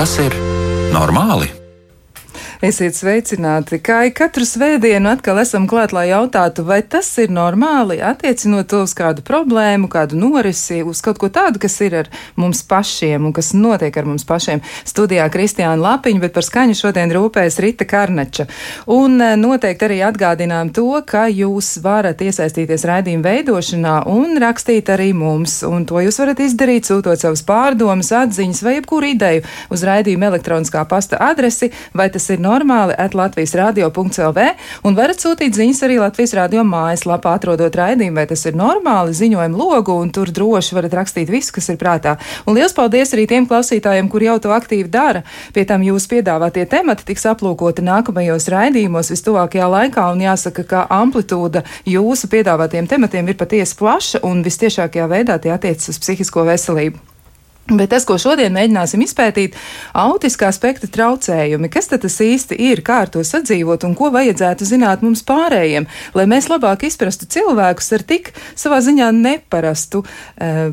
Vai tas ir normāli? Esiet sveicināti! Kā ik katru svētdienu atkal esam klāt, lai jautātu, vai tas ir normāli, attiecinot to uz kādu problēmu, kādu norisi, uz kaut ko tādu, kas ir ar mums pašiem un kas notiek ar mums pašiem. Studijā Kristiāna Lapiņa, bet par skaņu šodien rūpējas Rita Karnača. Un eh, noteikti arī atgādinām to, ka jūs varat iesaistīties raidījuma veidošanā un rakstīt arī mums. Un to jūs varat izdarīt, sūtot savus pārdomas, atziņas vai jebkuru ideju uz raidījuma elektroniskā pasta adresi, vai tas ir normāli normāli at Latvijas radio.lv un varat sūtīt ziņas arī Latvijas radio mājaslapā, atrodot raidījumu, vai tas ir normāli ziņojumu logu, un tur droši varat rakstīt visu, kas ir prātā. Un liels paldies arī tiem klausītājiem, kur jau to aktīvi dara. Pie tam jūsu piedāvātie temati tiks aplūkoti nākamajos raidījumos vistuvākajā laikā, un jāsaka, ka amplitūda jūsu piedāvātiem tematiem ir patiesi plaša un vistiešākajā veidā tie attiecas uz psihisko veselību. Bet tas, ko šodien mēģināsim izpētīt, ir autiskā spektra traucējumi. Kas tad īsti ir, kā ar to sadzīvot un ko vajadzētu zināt mums pārējiem, lai mēs labāk izprastu cilvēkus ar tik savā ziņā neparastu. Uh,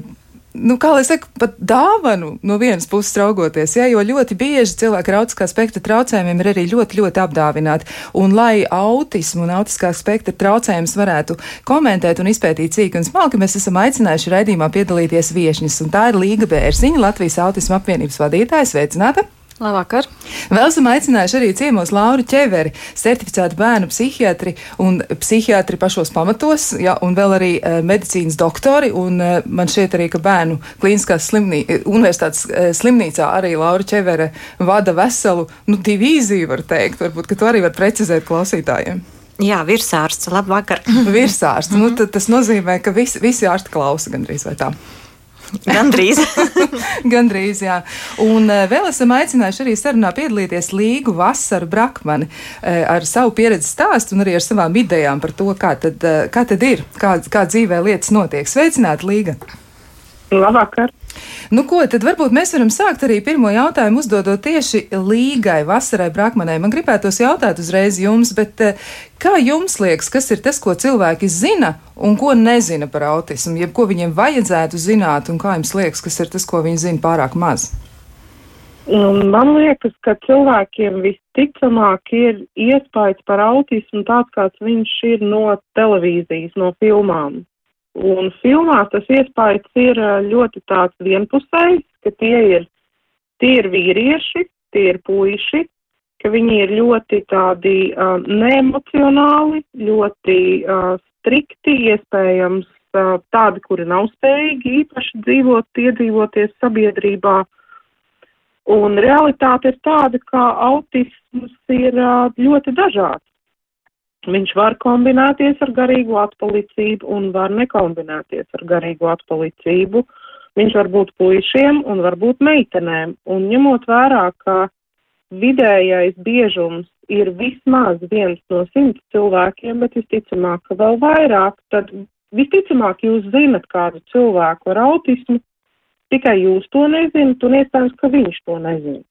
nu, kā lai saka, pat dāvanu no vienas puses raugoties, ja, jo ļoti bieži cilvēki ar autiskā spektra traucējumiem ir arī ļoti, ļoti apdāvināti. Un lai autismu un autiskā spektra traucējumus varētu komentēt un izpētīt cīk un smalki, mēs esam aicinājuši raidījumā piedalīties viešņas, un tā ir Līga Bērziņa, Latvijas autismu apvienības vadītāja. Sveicināta! Labvakar! Vēl esam aicinājuši arī ciemos Lauru Čeveri, certificētu bērnu psihiatri un psihiatri pašos pamatos, ja, un vēl arī uh, medicīnas doktori, un uh, man šķiet arī, ka bērnu klīniskās slimnī, universitātes uh, slimnīcā arī Laura Čevere vada veselu, nu, divīziju, var teikt, varbūt, ka to arī var precizēt klausītājiem. Jā, virsārsts, labvakar. virsārsts, nu, tas nozīmē, ka visi, visi ārsti klausa gandrīz vai tā. Gandrīz. Gandrīz, jā. Un uh, vēl esam aicinājuši arī sarunā piedalīties Līgu Vasaru Brakmani uh, ar savu pieredzi stāstu un arī ar savām idejām par to, kā tad, uh, kā tad ir, kā, kā dzīvē lietas notiek. Sveicināti, Līga! Labvakar! Nu, ko tad varbūt mēs varam sākt arī pirmo jautājumu uzdodot tieši Līgai, Vasarai Brakmanai. Man gribētos jautāt uzreiz jums, bet eh, kā jums liekas, kas ir tas, ko cilvēki zina un ko nezina par autismu, jeb ko viņiem vajadzētu zināt, un kā jums liekas, kas ir tas, ko viņi zina pārāk maz? Nu, man liekas, ka cilvēkiem visticamāk ir iespējas par autismu tāds, kāds viņš ir no televīzijas, no filmām. Un filmās tas iespējas ir ļoti tāds vienpusējs, ka tie ir, tie ir vīrieši, tie ir puiši, ka viņi ir ļoti tādi uh, neemocionāli, ļoti uh, strikti, iespējams uh, tādi, kuri nav spējīgi īpaši dzīvot, iedzīvoties sabiedrībā. Un realitāte ir tāda, ka autisms ir uh, ļoti dažāds. Viņš var kombinēties ar garīgu atpalicību un var nekombinēties ar garīgu atpalicību. Viņš var būt puišiem un var būt meitenēm. Un ņemot vērā, ka vidējais biežums ir vismaz viens no simts cilvēkiem, bet visticamāk, ka vēl vairāk, tad visticamāk jūs zinat kādu cilvēku ar autismu, tikai jūs to nezināt un iespējams, ka viņš to nezina.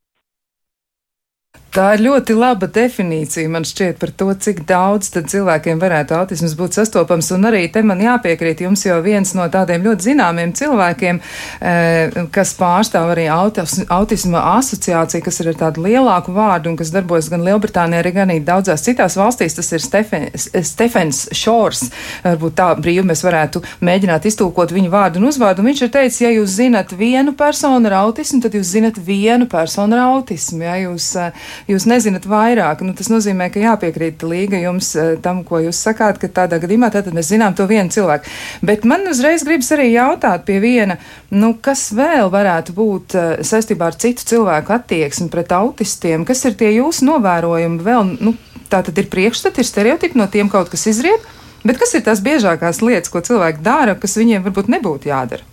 Tā ir ļoti laba definīcija, man šķiet, par to, cik daudz cilvēkiem varētu autisms būt sastopams. Un arī te man jāpiekrīt, jums jau viens no tādiem ļoti zināmiem cilvēkiem, eh, kas pārstāv arī autis, autisma asociāciju, kas ir ar tādu lielāku vārdu un kas darbojas gan Lielbritānijā, gan arī daudzās citās valstīs, tas ir Stefens, Stefens Šors. Varbūt tā brīvi mēs varētu mēģināt iztulkot viņu vārdu un uzvārdu. Un viņš ir teicis, ja jūs zinat vienu personu ar autismu, tad jūs zinat vienu personu ar autismu. Ja jūs, eh, jūs nezināt vairāk. Nu, tas nozīmē, ka jāpiekrīt līga jums eh, tam, ko jūs sakāt, ka tādā gadījumā tad mēs zinām to vienu cilvēku. Bet man uzreiz gribas arī jautāt pie viena, nu, kas vēl varētu būt eh, saistībā ar citu cilvēku attieksmi pret autistiem, kas ir tie jūsu novērojumi vēl, nu, tā tad ir priekšstati, ir stereotipi no tiem kaut kas izriet, bet kas ir tās biežākās lietas, ko cilvēki dara, kas viņiem varbūt nebūtu jādara?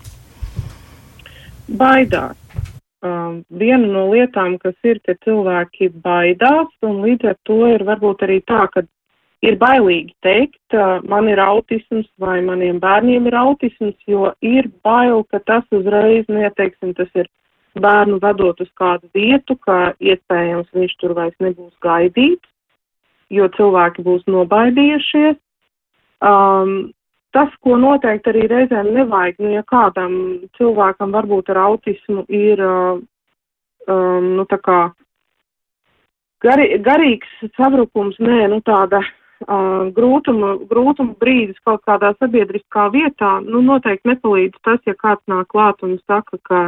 Baidās um, viena no lietām, kas ir, ka cilvēki baidās, un līdz ar to ir varbūt arī tā, ka ir bailīgi teikt, uh, man ir autisms vai maniem bērniem ir autisms, jo ir bail, ka tas uzreiz, neteiksim, tas ir bērnu vedot uz kādu vietu, ka iespējams viņš tur vairs nebūs gaidīts, jo cilvēki būs nobaidījušies. Um, tas, ko noteikti arī reizēm nevajag, nu, ja kādam cilvēkam varbūt ar autismu ir uh, um, nu, tā kā gari, garīgs sabrukums, nē, nu, tāda uh, grūtuma, grūtuma brīdis kaut kādā sabiedriskā vietā, nu, noteikti nepalīdz tas, ja kāds nāk klāt un saka, ka,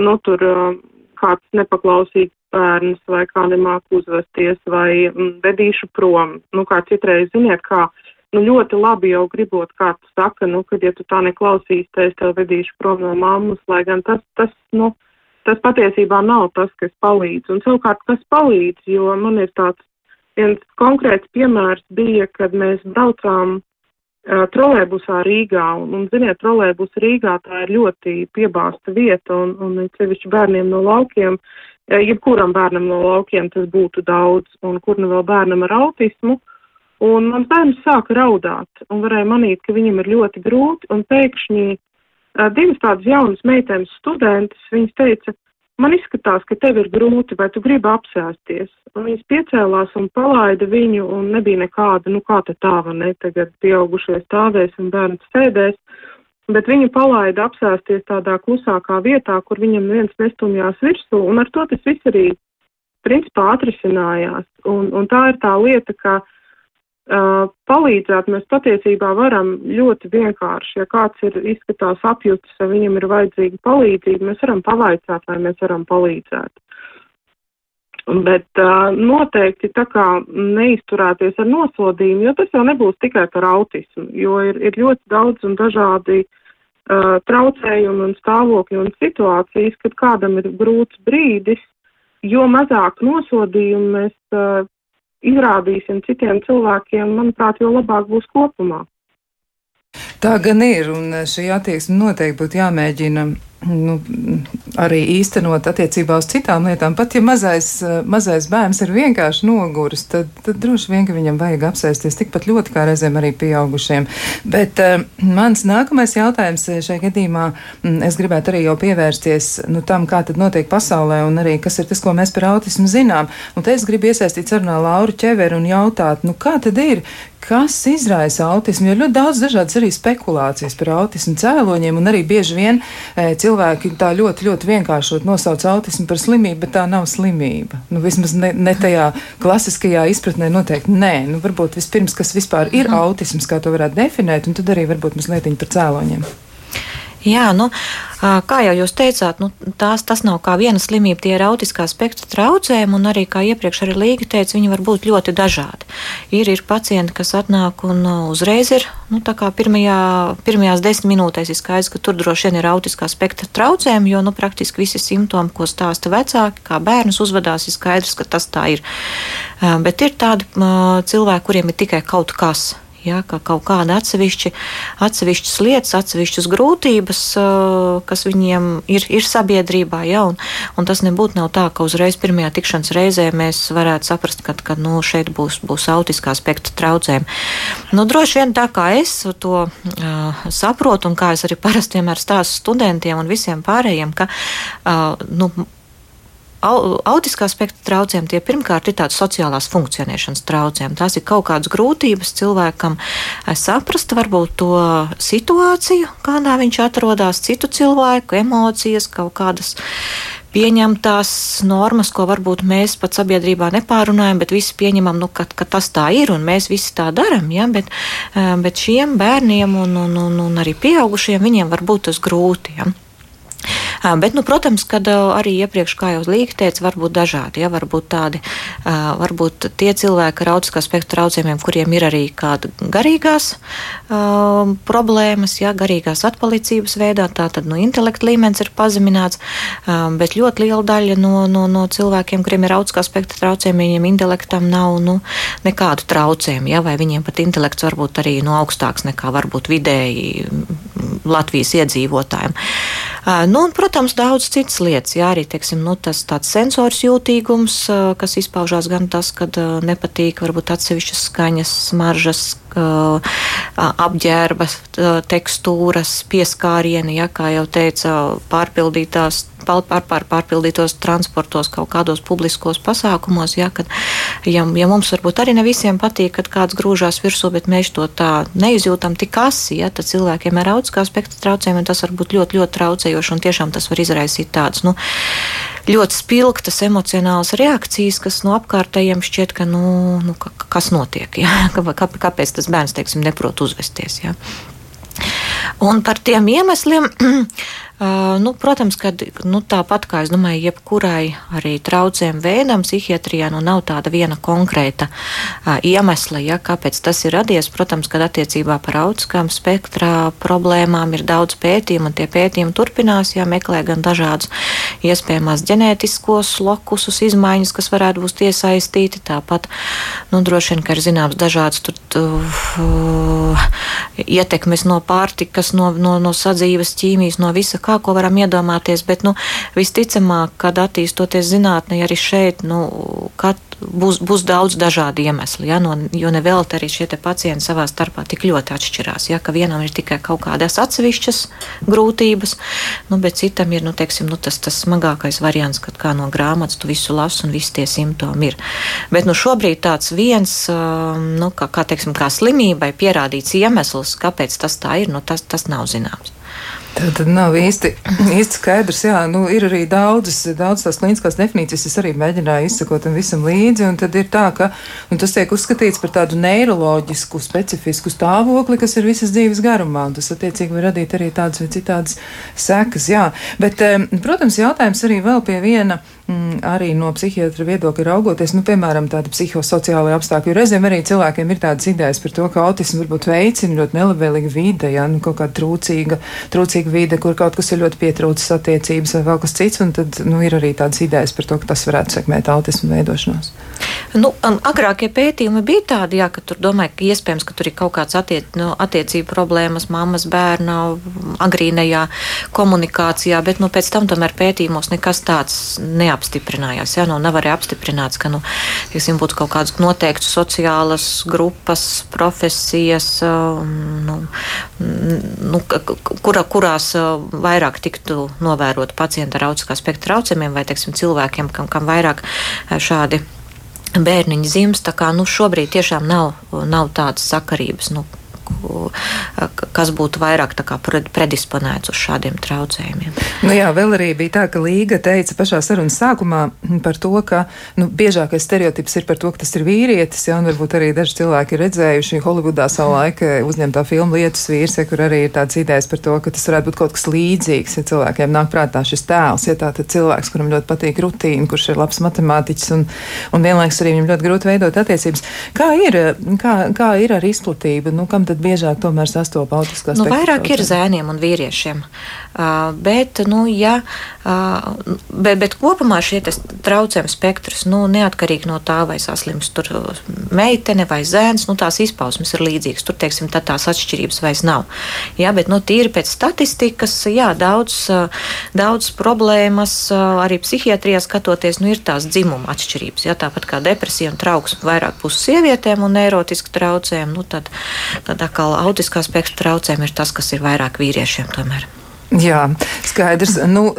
nu, tur uh, kāds nepaklausīgs bērns vai kā nemāk uzvesties vai mm, vedīšu prom. Nu, kā citreiz, ziniet, kā, nu, ļoti labi jau gribot, kā tu saka, nu, kad, ja tu tā neklausīs, tad es tev vedīšu prom no mammas, lai gan tas, tas, nu, tas patiesībā nav tas, kas palīdz. Un savukārt, kas palīdz, jo man ir tāds viens konkrēts piemērs bija, kad mēs braucām uh, trolēbusā Rīgā, un, un ziniet, trolēbus Rīgā tā ir ļoti piebāsta vieta, un, un sevišķi bērniem no laukiem, uh, jebkuram bērnam no laukiem tas būtu daudz, un kur nu vēl bērnam ar autismu. Un mans bērns sāka raudāt, un varēja manīt, ka viņam ir ļoti grūti, un pēkšņi uh, divas tādas jaunas meitenes studentes, viņas teica, man izskatās, ka tev ir grūti, vai tu gribi apsēsties. Un viņas piecēlās un palaida viņu, un nebija nekāda, nu kā te tā, vai ne, tagad pieaugušie stāvēs un bērns sēdēs, bet viņu palaida apsēsties tādā klusākā vietā, kur viņam viens nestumjās virsū, un ar to tas viss arī principā atrisinājās. Un, un tā ir tā lieta, ka Uh, palīdzēt mēs patiesībā varam ļoti vienkārši. Ja kāds ir izskatās apjutis, ja viņam ir vajadzīga palīdzība, mēs varam pavaicāt, vai mēs varam palīdzēt. Bet uh, noteikti tā kā neizturēties ar nosodījumu, jo tas jau nebūs tikai par autismu, jo ir, ir ļoti daudz un dažādi uh, traucējumi un stāvokļi un situācijas, kad kādam ir grūts brīdis, jo mazāk nosodījumu mēs uh, izrādīsim citiem cilvēkiem, manuprāt, jo labāk būs kopumā. Tā gan ir, un šī attieksme noteikti būtu jāmēģina nu, arī īstenot attiecībā uz citām lietām. Pat ja mazais, mazais bērns ir vienkārši noguris, tad, tad droši vien, viņam vajag apsēsties tikpat ļoti kā reizēm arī pieaugušiem. Bet uh, mans nākamais jautājums šajā gadījumā, mm, es gribētu arī jau pievērsties nu, tam, kā tad notiek pasaulē un arī kas ir tas, ko mēs par autismu zinām. Un te es gribu iesaistīt sarunā Lauru Čeveru un jautāt, nu kā tad ir, kas izraisa autismu, jo ļoti daudz dažādas arī spekulācijas par autismu cēloņiem, un arī bieži vien e, cilvēki tā ļoti, ļoti vienkāršot nosauc autismu par slimību, bet tā nav slimība. Nu, vismaz ne, ne tajā klasiskajā izpratnē noteikti nē. Nu, varbūt vispirms, kas vispār ir mm. autisms, kā to varētu definēt, un tad arī varbūt mazliet par cēloņiem. Jā, nu, kā jau jūs teicāt, nu, tās, tas nav kā viena slimība, tie ir autiskā spektra traucējumi, un arī, kā iepriekš arī Līga teica, viņi var būt ļoti dažādi. Ir, ir pacienti, kas atnāk un uzreiz ir, nu, tā kā pirmajā, pirmajās desmit minūtēs ir skaidrs, ka tur droši vien ir autiskā spektra traucējumi, jo, nu, praktiski visi simptomi, ko stāsta vecāki, kā bērns uzvedās, ir skaidrs, ka tas tā ir. Bet ir tādi cilvēki, kuriem ir tikai kaut kas Ja, ka kaut kāda atsevišķi, atsevišķas lietas, atsevišķas grūtības, kas viņiem ir, ir sabiedrībā, ja, un, un tas nebūtu nav tā, ka uzreiz pirmajā tikšanas reizē mēs varētu saprast, ka, ka nu, šeit būs, būs autiskā spektra traucējumi. Nu, droši vien tā kā es to uh, saprotu, un kā es arī parasti vienmēr stāstu studentiem un visiem pārējiem, ka uh, nu, autiskā spektra traucējumi tie pirmkārt ir tādas sociālās funkcionēšanas traucējumi. Tās ir kaut kādas grūtības cilvēkam eh, saprast varbūt to situāciju, kādā viņš atrodas, citu cilvēku emocijas, kaut kādas pieņemtās normas, ko varbūt mēs pat sabiedrībā nepārunājam, bet visi pieņemam, nu, ka, ka tas tā ir un mēs visi tā darām. Ja? Bet, eh, bet šiem bērniem un, un, un, un arī pieaugušiem viņiem var būt tas grūti. Ja? Bet, nu, protams, kad arī iepriekš, kā jau Līga teica, var būt dažādi. Ja, var būt tādi, varbūt tie cilvēki ar autiskā spektra traucējumiem, kuriem ir arī kāda garīgās uh, problēmas, ja, garīgās atpalicības veidā, tā tad nu, intelekta līmenis ir pazemināts, uh, bet ļoti liela daļa no, no, no cilvēkiem, kuriem ir autiskā spektra traucējumi, viņiem intelektam nav nu, nekādu traucējumu, ja, vai viņiem pat intelekts varbūt arī no augstāks nekā varbūt vidēji Latvijas iedzīvotājiem. Uh, nu, un, protams, daudz citas lietas. Jā, arī teiksim, nu, tas tāds sensors jūtīgums, kas izpaužās gan tas, ka nepatīk varbūt atsevišķas skaņas, smaržas, apģērba tekstūras, pieskārieni, ja, kā jau teica, pārpildītās pār, pār, pārpildītos transportos, kaut kādos publiskos pasākumos. Ja, kad, ja, ja mums varbūt arī ne visiem patīk, kad kāds grūžās virsū, bet mēs to tā neizjūtam tik asi, ja, tad cilvēkiem ar autiskā spektra traucējumiem tas var būt ļoti, ļoti traucējoši un tiešām tas var izraisīt tādas. Nu, ļoti spilgtas emocionālas reakcijas, kas no apkārtējiem šķiet, ka, nu, nu, kas notiek, ja? kāpēc tas bērns, teiksim, neprot uzvesties. Ja? Un par tiem iemesliem nu, protams, ka nu, tāpat kā es domāju, jebkurai arī traucējumu veidam, psihiatrijā nu, nav tāda viena konkrēta uh, iemesla, ja, kāpēc tas ir radies. Protams, ka attiecībā par autiskām spektrā problēmām ir daudz pētījumu, un tie pētījumi turpinās, ja meklē gan dažādus iespējamās ģenētiskos lokusus, izmaiņas, kas varētu būt iesaistīti. Tāpat nu, droši vien, ka ir zināms dažādas tur, uh, ietekmes no pārtikas, no, no, no sadzīves ķīmijas, no visa kā, ko varam iedomāties, bet, nu, visticamāk, kad attīstoties zinātnē, arī šeit, nu, būs, būs daudz dažādu iemeslu, ja, no, jo nevelti arī šie pacienti savā starpā tik ļoti atšķirās, ja, ka vienam ir tikai kaut kādas atsevišķas grūtības, nu, bet citam ir, nu, teiksim, nu, tas, tas smagākais variants, kad kā no grāmatas tu visu lasu un visi tie simptomi ir. Bet, nu, šobrīd tāds viens, nu, kā, kā, teiksim, kā slimībai pierādīts iemesls, kāpēc tas tā ir, nu, tas, tas nav zināms. Tad, nav īsti, īsti skaidrs. Jā, nu, ir arī daudzas, daudzas tās klīniskās definīcijas. Es arī mēģināju izsekot tam visam līdzi. Tad ir tā, ka tas tiek uzskatīts par tādu neiroloģisku, specifisku stāvokli, kas ir visas dzīves garumā. Tas attiecīgi var radīt arī tādas vai citādas sekas. Jā. Bet, protams, jautājums arī vēl pie viena mm, arī no psihiatra viedokļa raugoties, nu, piemēram, tāda psihosociāla apstākļa. Reizēm arī cilvēkiem ir tādas idejas par to, ka autismu varbūt veicina ļoti nelabvēlīga vide, ja nu, kaut kāda trūcīga, trūcīga vide, kur kaut kas ir ļoti pietrūcis attiecības vai vēl kas cits, un tad nu, ir arī tādas idejas par to, ka tas varētu sekmēt autismu veidošanos. Nu, agrākie pētījumi bija tādi, jā, ka tur domāja, ka iespējams, ka tur ir kaut kāds attiec, nu, attiecību problēmas mammas, bērna, agrīnajā komunikācijā, bet nu, pēc tam tomēr pētījumos nekas tāds neapstiprinājās. Jā, nu, nav arī apstiprināts, ka nu, tieksim, būtu kaut kādas noteiktas sociālas grupas, profesijas, nu, nu, kura, kurās vairāk tiktu novērot pacienti ar autiskā spektra traucējumiem vai teiksim, cilvēkiem, kam, kam vairāk šādi bērniņa dzimst. Tā kā nu, šobrīd tiešām nav, nav tādas sakarības. Nu, kas būtu vairāk predisponēts uz šādiem traucējumiem. Nu jā, vēl arī bija tā, ka Līga teica pašā sarunas sākumā par to, ka nu, biežākais stereotips ir par to, ka tas ir vīrietis, ja, un varbūt arī daži cilvēki ir redzējuši Holivudā savu laiku uzņemtā filmu Lietus vīrs, ja, kur arī ir tāds idejas par to, ka tas varētu būt kaut kas līdzīgs, ja cilvēkiem nāk prātā šis tēls, ja tā tad cilvēks, kuram ļoti patīk rutīna, kurš ir labs matemātiķis un, un vienlaiks arī viņam ļoti grūti veidot attiecības. Kā ir, kā, kā ir ar izplatību? Nu, kam tad biežāk tomēr sastopas autiskās nu, vairāk ir zēniem un vīriešiem. Bet, nu, ja, bet, bet kopumā šie traucējumi spektrs, nu, neatkarīgi no tā, vai saslims tur meitene vai zēns, nu, tās izpausmes ir līdzīgas. Tur, teiksim, tā tās atšķirības vairs nav. Jā, bet, nu, tīri pēc statistikas, jā, daudz, daudz problēmas arī psihiatrijā skatoties, nu, ir tās dzimuma atšķirības. Jā, tāpat kā depresija un trauksme vairāk būs sievietēm un neirotiski traucējumi, nu, tad, tad atkal autiskā spektra traucējumi ir tas, kas ir vairāk vīriešiem tomēr. Jā, skaidrs. Nu,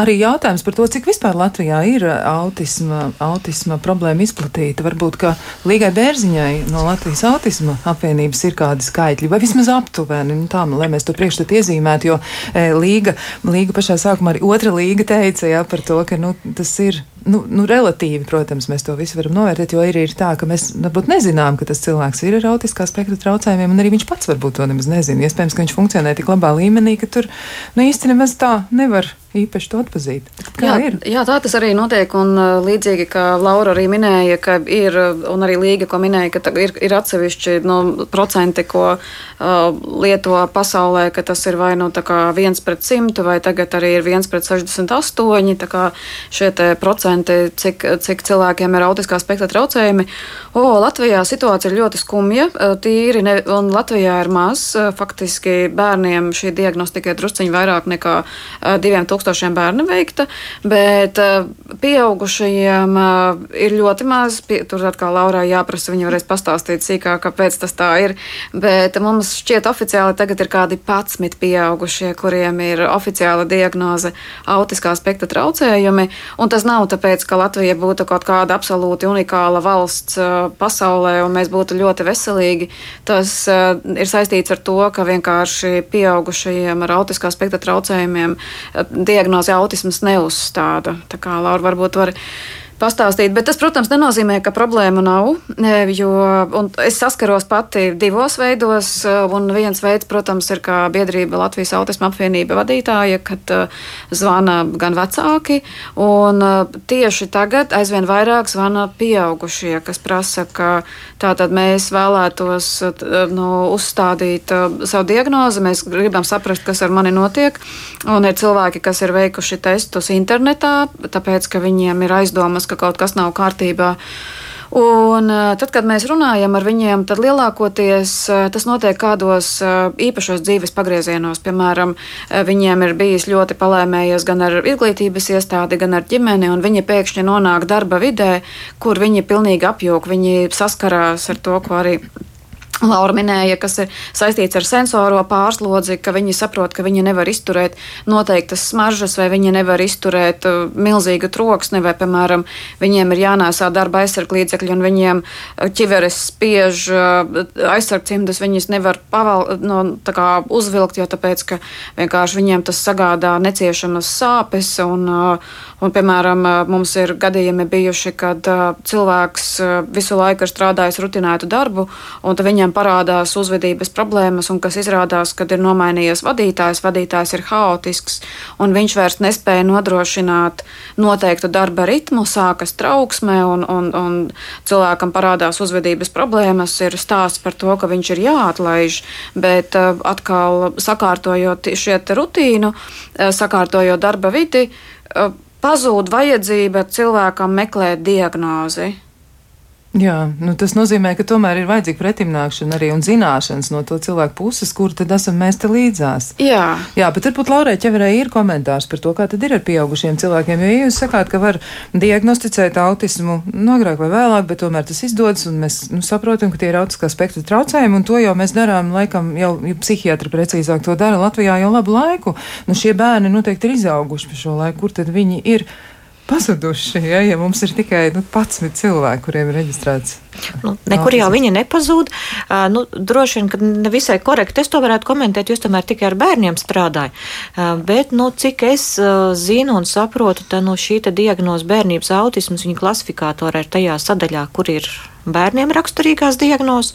arī jautājums par to, cik vispār Latvijā ir autisma, autisma problēma izplatīta. Varbūt, ka Līgai Bērziņai no Latvijas autisma apvienības ir kādi skaitļi, vai vismaz aptuveni, nu, tā, lai mēs to priekšstat iezīmētu, jo e, Līga, Līga pašā sākumā arī otra Līga teica, jā, par to, ka, nu, tas ir nu, nu, relatīvi, protams, mēs to visu varam novērtēt, jo ir, ir tā, ka mēs varbūt nezinām, ka tas cilvēks ir ar autiskā spektra traucējumiem, un arī viņš pats varbūt to nemaz nezina. Iespējams, ka viņš funkcionē tik labā līmenī, ka tur nu, īsti nemaz tā nevar īpaši to atpazīt. Jā, ir? jā, tā tas arī notiek. Un uh, līdzīgi kā Laura arī minēja, ka ir, un arī Līga, ko minēja, ka ir, ir atsevišķi nu, procenti, ko uh, lieto pasaulē, ka tas ir vai nu viens pret simtu, vai tagad arī ir viens pret 68. Šie procenti, cik, cik cilvēkiem ir autiskā spektra traucējumi. O, Latvijā situācija ir ļoti skumja. Uh, tīri, ne, un Latvijā ir maz. Uh, faktiski bērniem šī diagnostika ir drusciņi vairāk nekā 2000. tūkstošiem bērnu veikta, bet pieaugušajiem ir ļoti maz. Tur atkal Laurai jāprasa, viņa varēs pastāstīt sīkāk, kāpēc tas tā ir. Bet mums šķiet oficiāli tagad ir kādi 11 pieaugušie, kuriem ir oficiāla diagnoze autiskā spektra traucējumi. Un tas nav tāpēc, ka Latvija būtu kaut kāda absolūti unikāla valsts pasaulē un mēs būtu ļoti veselīgi. Tas ir saistīts ar to, ka vienkārši pieaugušajiem ar autiskā spektra traucējumiem diagnozi autisms neuzstāda. Tā kā Laura varbūt var pastāstīt. Bet tas, protams, nenozīmē, ka problēma nav. Jo es saskaros pati divos veidos. Un viens veids, protams, ir kā biedrība Latvijas autisma apvienība vadītāja, kad uh, zvana gan vecāki. Un tieši tagad aizvien vairāk zvana pieaugušie, kas prasa, ka tātad mēs vēlētos nu, uzstādīt savu diagnozi. Mēs gribam saprast, kas ar mani notiek. Un ir cilvēki, kas ir veikuši testus internetā, tāpēc, ka viņiem ir aizdomas, ka kaut kas nav kārtībā. Un eh, tad, kad mēs runājam ar viņiem, tad lielākoties eh, tas notiek kādos eh, īpašos dzīves pagriezienos. Piemēram, viņiem ir bijis ļoti palēmējies gan ar izglītības iestādi, gan ar ģimeni, un viņi pēkšņi nonāk darba vidē, kur viņi pilnīgi apjūk, viņi saskarās ar to, ko arī Laura minēja, kas ir saistīts ar sensoro pārslodzi, ka viņi saprot, ka viņi nevar izturēt noteiktas smaržas, vai viņi nevar izturēt uh, milzīgu troksni, vai, piemēram, viņiem ir jānēsā darba aizsarglīdzekļi, un viņiem uh, ķiveres spiež uh, aizsargcimdas, viņas nevar paval, no, kā, uzvilkt, jo tāpēc, ka vienkārši viņiem tas sagādā neciešamas sāpes, un, un, piemēram, mums ir gadījumi bijuši, kad cilvēks visu laiku ir strādājis rutinētu darbu, un viņam viņam parādās uzvedības problēmas, un kas izrādās, kad ir nomainījies vadītājs, vadītājs ir haotisks, un viņš vairs nespēja nodrošināt noteiktu darba ritmu, sākas trauksme, un, un, un cilvēkam parādās uzvedības problēmas, ir stāsts par to, ka viņš ir jāatlaiž, bet uh, atkal sakārtojot šo rutīnu, uh, sakārtojot darba vidi, uh, pazūd vajadzība cilvēkam meklēt diagnozi. Jā, nu tas nozīmē, ka tomēr ir vajadzīga pretimnākšana arī un zināšanas no to cilvēku puses, kur tad esam mēs te līdzās. Jā, Jā bet varbūt Laurai ķeverē ir komentārs par to, kā tad ir ar pieaugušiem cilvēkiem, jo ja jūs sakāt, ka var diagnosticēt autismu nu, agrāk vai vēlāk, bet tomēr tas izdodas un mēs nu, saprotam, ka tie ir autiskā spektra traucējumi un to jau mēs darām, laikam, jau ja psihiatri precīzāk to dara Latvijā jau labu laiku. Nu, šie bērni noteikti ir izauguši pa šo laiku, kur tad viņi ir pazuduši. Ja, ja mums ir tikai nu, 11 cilvēki, kuriem ir reģistrēts. Nu, nekur jau viņi nepazūd. Uh, nu, droši vien, ka nevisai korekti es to varētu komentēt, jo es tomēr tikai ar bērniem strādāju. Uh, bet, nu, cik es uh, zinu un saprotu, tad no šī diagnoze bērnības autisms viņa klasifikātorā ir tajā sadaļā, kur ir bērniem raksturīgās diagnozes.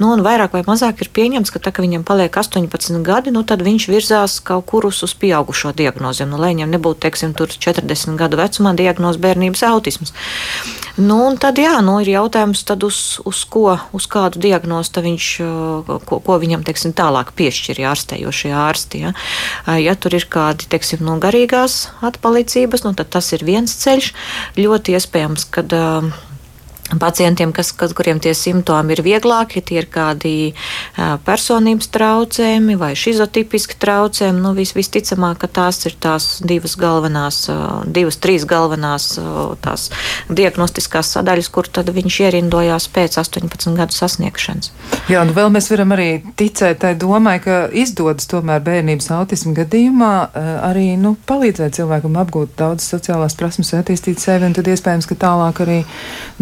Nu, vairāk vai mazāk ir pieņemts, ka tā, ka viņam paliek 18 gadi, nu, tad viņš virzās kaut kur uz pieaugušo diagnozēm. Nu, lai viņam nebūtu, teiksim, 40 gadu vecumā diagnoze bērnības autisms. Nu, tad, jā, nu, ir jautājums, uz, uz ko, uz kādu diagnostu viņš, ko, ko viņam, teiksim, tālāk piešķir ārstējošie ārsti. Ja? ja tur ir kādi, teiksim, no garīgās atpalicības, nu, tad tas ir viens ceļš. Ļoti iespējams, ka. Uh, Pacientiem, kas, kas, kuriem tie simptomi ir vieglāki, tie ir kādi personības traucējumi vai šizotipiski traucējumi. Nu, vis, visticamāk, ka tās ir tās divas galvenās, divas, trīs galvenās tās diagnostiskās sadaļas, kur tad viņš ierindojās pēc 18 gadu sasniegšanas. Jā, nu vēl mēs varam arī ticēt tai domai, ka izdodas tomēr bērnības autismu gadījumā arī nu, palīdzēt cilvēkam apgūt daudz sociālās prasmes, attīstīt sevi, un tad iespējams, ka tālāk arī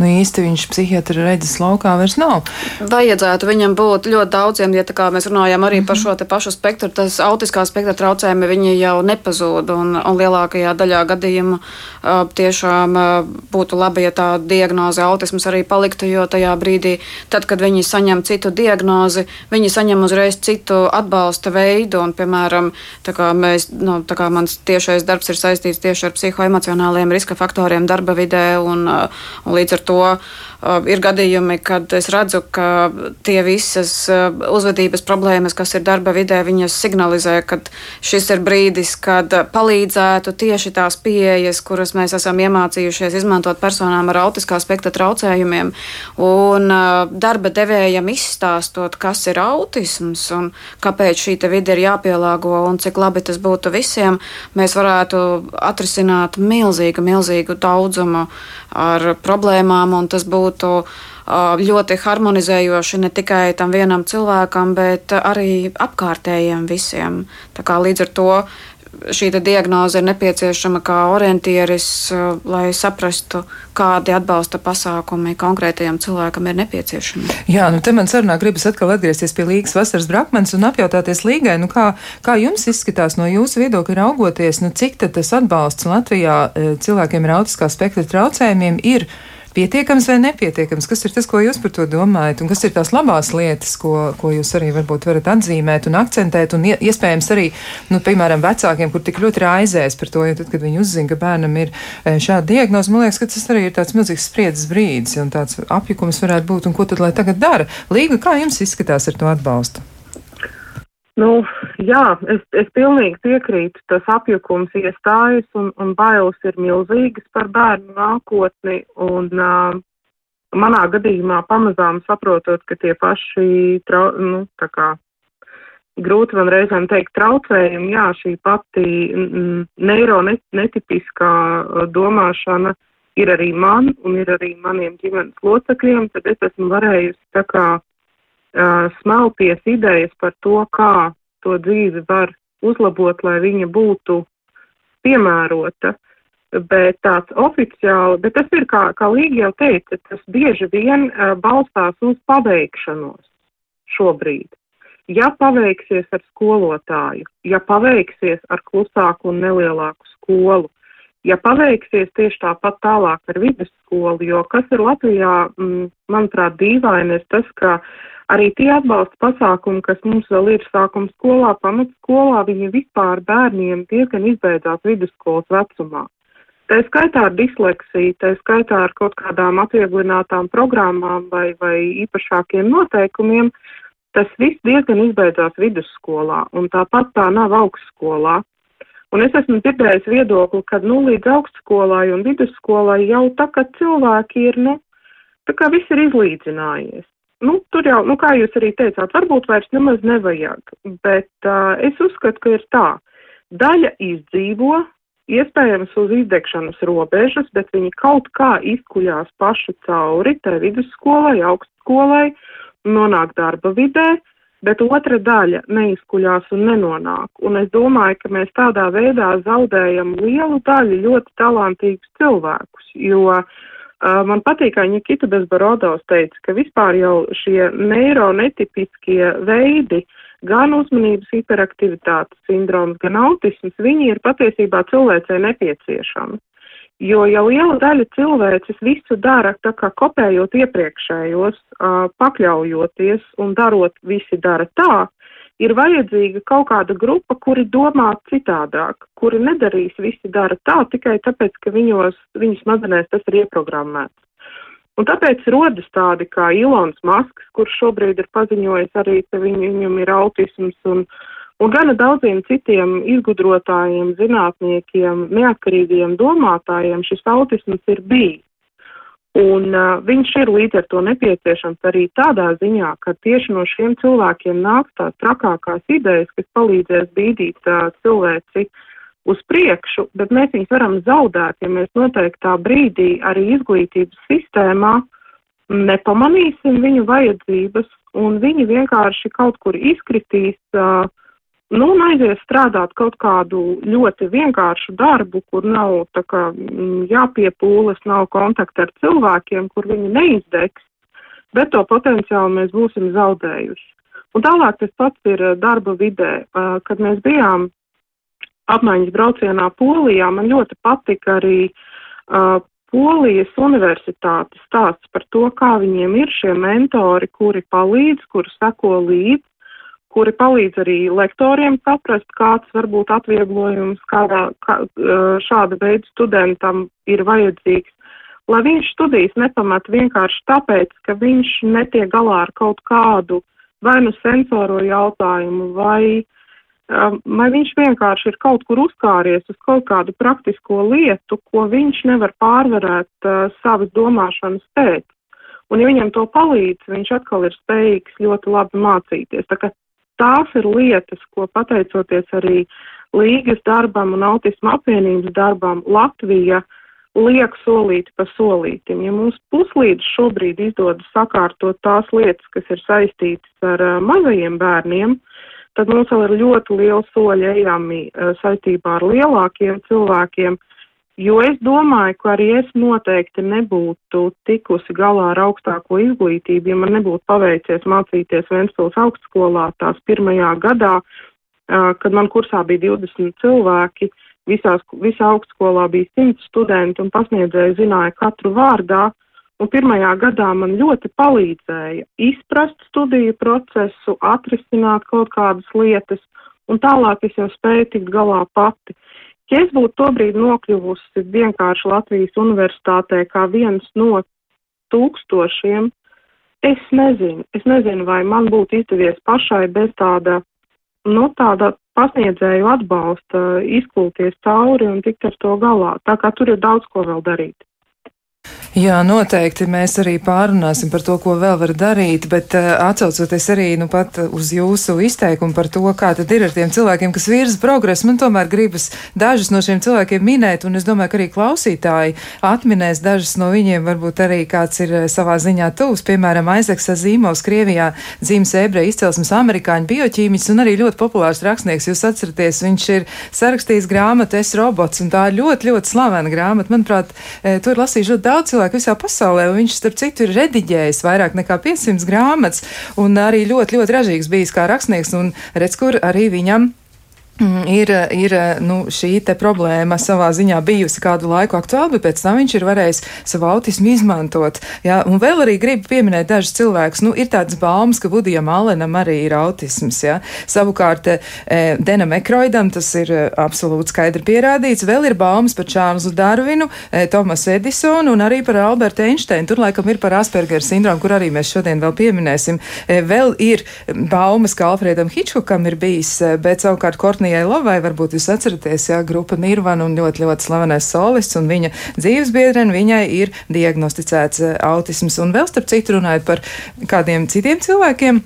nu, īsti īsti viņš psihiatra redzes laukā vairs nav. Vajadzētu viņam būt ļoti daudziem, ja tā kā mēs runājam arī mm -hmm. par mhm. šo te pašu spektru, tas autiskā spektra traucējumi viņi jau nepazūd, un, un lielākajā daļā gadījumu uh, tiešām uh, būtu labi, ja tā diagnoze autisms arī paliktu, jo tajā brīdī, tad, kad viņi saņem citu diagnozi, viņi saņem uzreiz citu atbalsta veidu, un, piemēram, tā kā mēs, nu, tā kā mans tiešais darbs ir saistīts tieši ar psihoemocionāliem riska faktoriem darba vidē, un, un līdz ar to ir gadījumi, kad es redzu, ka tie visas uh, uzvedības problēmas, kas ir darba vidē, viņas signalizē, ka šis ir brīdis, kad palīdzētu tieši tās pieejas, kuras mēs esam iemācījušies izmantot personām ar autiskā spektra traucējumiem, un uh, darba devējam izstāstot, kas ir autisms un kāpēc šī vide ir jāpielāgo un cik labi tas būtu visiem, mēs varētu atrisināt milzīgu, milzīgu daudzumu ar problēmām, un tas būtu ļoti harmonizējoši ne tikai tam vienam cilvēkam, bet arī apkārtējiem visiem. Tā kā līdz ar to šī diagnoze ir nepieciešama kā orientieris, lai saprastu, kādi atbalsta pasākumi konkrētajam cilvēkam ir nepieciešami. Jā, nu te man sarunā gribas atkal atgriezties pie Līgas vasaras brakmens un apjautāties Līgai, nu kā, kā jums izskatās no jūsu viedokļa raugoties, nu cik tad tas atbalsts Latvijā cilvēkiem ar autiskā spektra traucējumiem ir? Pietiekams vai nepietiekams? Kas ir tas, ko jūs par to domājat, un kas ir tās labās lietas, ko, ko jūs arī varbūt varat atzīmēt un akcentēt, un iespējams arī, nu, piemēram, vecākiem, kur tik ļoti raizēs par to, jo tad, kad viņi uzzina, ka bērnam ir e, šāda diagnoze, man liekas, ka tas arī ir tāds milzīgs spriedzes brīdis, un tāds apjukums varētu būt, un ko tad lai tagad dara? Līga, kā jums izskatās ar to atbalstu? Nu, jā, es, es pilnīgi piekrītu. Tas apjukums iestājas un, un bailes ir milzīgas par bērnu nākotni. Un, uh, manā gadījumā pamazām saprotot, ka tie paši, trau, nu, tā kā grūti man reizēm teikt traucējumi, jā, šī pati neironetipiskā domāšana ir arī man un ir arī maniem ģimenes locekļiem, tad es esmu varējusi tā kā smelties idejas par to, kā to dzīvi var uzlabot, lai viņa būtu piemērota. Bet tāds oficiāli, bet tas ir, kā, kā Līga jau teica, tas bieži vien balstās uz paveikšanos šobrīd. Ja paveiksies ar skolotāju, ja paveiksies ar klusāku un nelielāku skolu, ja paveiksies tieši tāpat tālāk ar vidusskolu, jo kas ir Latvijā, mm, manuprāt, dīvaini ir tas, ka Arī tie atbalsta pasākumi, kas mums vēl ir sākuma skolā, pamatskolā, viņi vispār bērniem diezgan izbeidzās vidusskolas vecumā. Tā skaitā ar disleksiju, tā skaitā ar kaut kādām atvieglinātām programmām vai, vai īpašākiem noteikumiem, tas viss diezgan izbeidzās vidusskolā, un tāpat tā nav augstskolā. Un es esmu dzirdējis viedokli, ka nu, līdz augstskolai un vidusskolai jau tā, ka cilvēki ir, nu, tā kā viss ir izlīdzinājies nu, tur jau, nu, kā jūs arī teicāt, varbūt vairs nemaz nevajag, bet uh, es uzskatu, ka ir tā. Daļa izdzīvo, iespējams uz izdegšanas robežas, bet viņi kaut kā izkuļās paši cauri tai vidusskolai, augstskolai, nonāk darba vidē, bet otra daļa neizkuļās un nenonāk. Un es domāju, ka mēs tādā veidā zaudējam lielu daļu ļoti talantīgus cilvēkus, jo uh, Man patīk, kā Nikita Bezbarodovs teica, ka vispār jau šie neironetipiskie veidi, gan uzmanības hiperaktivitātes sindroms, gan autisms, viņi ir patiesībā cilvēcei nepieciešami. Jo ja liela daļa cilvēces visu dara tā kā kopējot iepriekšējos, pakļaujoties un darot visi dara tā, ir vajadzīga kaut kāda grupa, kuri domā citādāk, kuri nedarīs visi dara tā tikai tāpēc, ka viņos, viņu smadzenēs tas ir ieprogrammēts. Un tāpēc rodas tādi kā Ilons Masks, kurš šobrīd ir paziņojis arī, ka viņ, viņam ir autisms un, un gana daudziem citiem izgudrotājiem, zinātniekiem, neatkarīgiem domātājiem šis autisms ir bijis. Un uh, viņš ir līdz ar to nepieciešams arī tādā ziņā, ka tieši no šiem cilvēkiem nāk tās trakākās idejas, kas palīdzēs bīdīt uh, cilvēci uz priekšu, bet mēs viņus varam zaudēt, ja mēs noteiktā brīdī arī izglītības sistēmā nepamanīsim viņu vajadzības un viņi vienkārši kaut kur izkritīs uh, nu, un aizies strādāt kaut kādu ļoti vienkāršu darbu, kur nav tā kā mm, jāpiepūles, nav kontakta ar cilvēkiem, kur viņi neizdegs, bet to potenciāli mēs būsim zaudējuši. Un tālāk tas pats ir eh, darba vidē. Eh, kad mēs bijām apmaiņas braucienā Polijā, man ļoti patika arī uh, Polijas universitātes stāsts par to, kā viņiem ir šie mentori, kuri palīdz, kuri seko līdzi kuri palīdz arī lektoriem saprast, kāds var būt atvieglojums, kādā kā, šāda veida studentam ir vajadzīgs, lai viņš studijas nepamat vienkārši tāpēc, ka viņš netiek galā ar kaut kādu vai nu sensoru jautājumu, vai, vai viņš vienkārši ir kaut kur uzkāries uz kaut kādu praktisko lietu, ko viņš nevar pārvarēt uh, savas domāšanas pēc. Un, ja viņam to palīdz, viņš atkal ir spējīgs ļoti labi mācīties. Tā kā tās ir lietas, ko pateicoties arī līgas darbam un autismu apvienības darbam Latvija uh, liek solīti pa solītim. Ja mums puslīdz šobrīd izdodas sakārtot tās lietas, kas ir saistītas ar uh, mazajiem bērniem, tad mums vēl ir ļoti liela soļa ejami uh, saistībā ar lielākiem cilvēkiem, jo es domāju, ka arī es noteikti nebūtu tikusi galā ar augstāko izglītību, ja man nebūtu paveicies mācīties Ventspils augstskolā tās pirmajā gadā, uh, kad man kursā bija 20 cilvēki. Uh, visās, visā augstskolā bija simts studenti un pasniedzēji zināja katru vārdā. Un pirmajā gadā man ļoti palīdzēja izprast studiju procesu, atrisināt kaut kādas lietas, un tālāk es jau spēju tikt galā pati. Ja es būtu tobrīd nokļuvusi vienkārši Latvijas universitātē kā viens no tūkstošiem, es nezinu, es nezinu, vai man būtu izdevies pašai bez tāda, nu, tāda pasniedzēju atbalsta, izkulties cauri un tikt ar to galā. Tā kā tur ir daudz ko vēl darīt. Jā, noteikti mēs arī pārunāsim par to, ko vēl var darīt, bet uh, atcaucoties arī nu, pat uz jūsu izteikumu par to, kā tad ir ar tiem cilvēkiem, kas virza progresu, man tomēr gribas dažus no šiem cilvēkiem minēt, un es domāju, ka arī klausītāji atminēs dažus no viņiem, varbūt arī kāds ir uh, savā ziņā tūs, piemēram, Aizeks Zīmovs, Krievijā dzīves ebreja izcelsmes amerikāņu bioķīmiķis un arī ļoti populārs rakstnieks. Jūs atceraties, viņš ir sarakstījis grāmatu Es robots, un tā ir ļoti, ļoti slavena grāmata. Manuprāt, e, tur lasīju ļoti daudz cilvēku visā pasaulē, viņš, starp citu, ir rediģējis vairāk nekā 500 grāmatas, un arī ļoti, ļoti ražīgs bijis kā rakstnieks, un redz, kur arī viņam ir, ir nu, šī problēma savā ziņā bijusi kādu laiku aktuāla, bet pēc tam viņš ir varējis savu autismu izmantot. Jā, un vēl arī gribu pieminēt dažus cilvēkus. Nu, ir tāds baumas, ka Budijam Alenam arī ir autisms. Jā. Savukārt e, Denam Ekroidam tas ir e, absolūti skaidri pierādīts. Vēl ir baumas par Čārlzu Darvinu, e, Tomasu Edisonu un arī par Albertu Einsteinu. Tur laikam ir par Asperger sindromu, kur arī mēs šodien vēl pieminēsim. E, vēl ir baumas, ka Alfredam Hitchcockam ir bijis, e, bet savukārt Kortnī Marijai Lovai, varbūt jūs atceraties, jā, grupa Nirvana un ļoti, ļoti slavenais solists, un viņa dzīves biedrene, viņai ir diagnosticēts eh, autisms. Un vēl starp citu runājot par kādiem citiem cilvēkiem.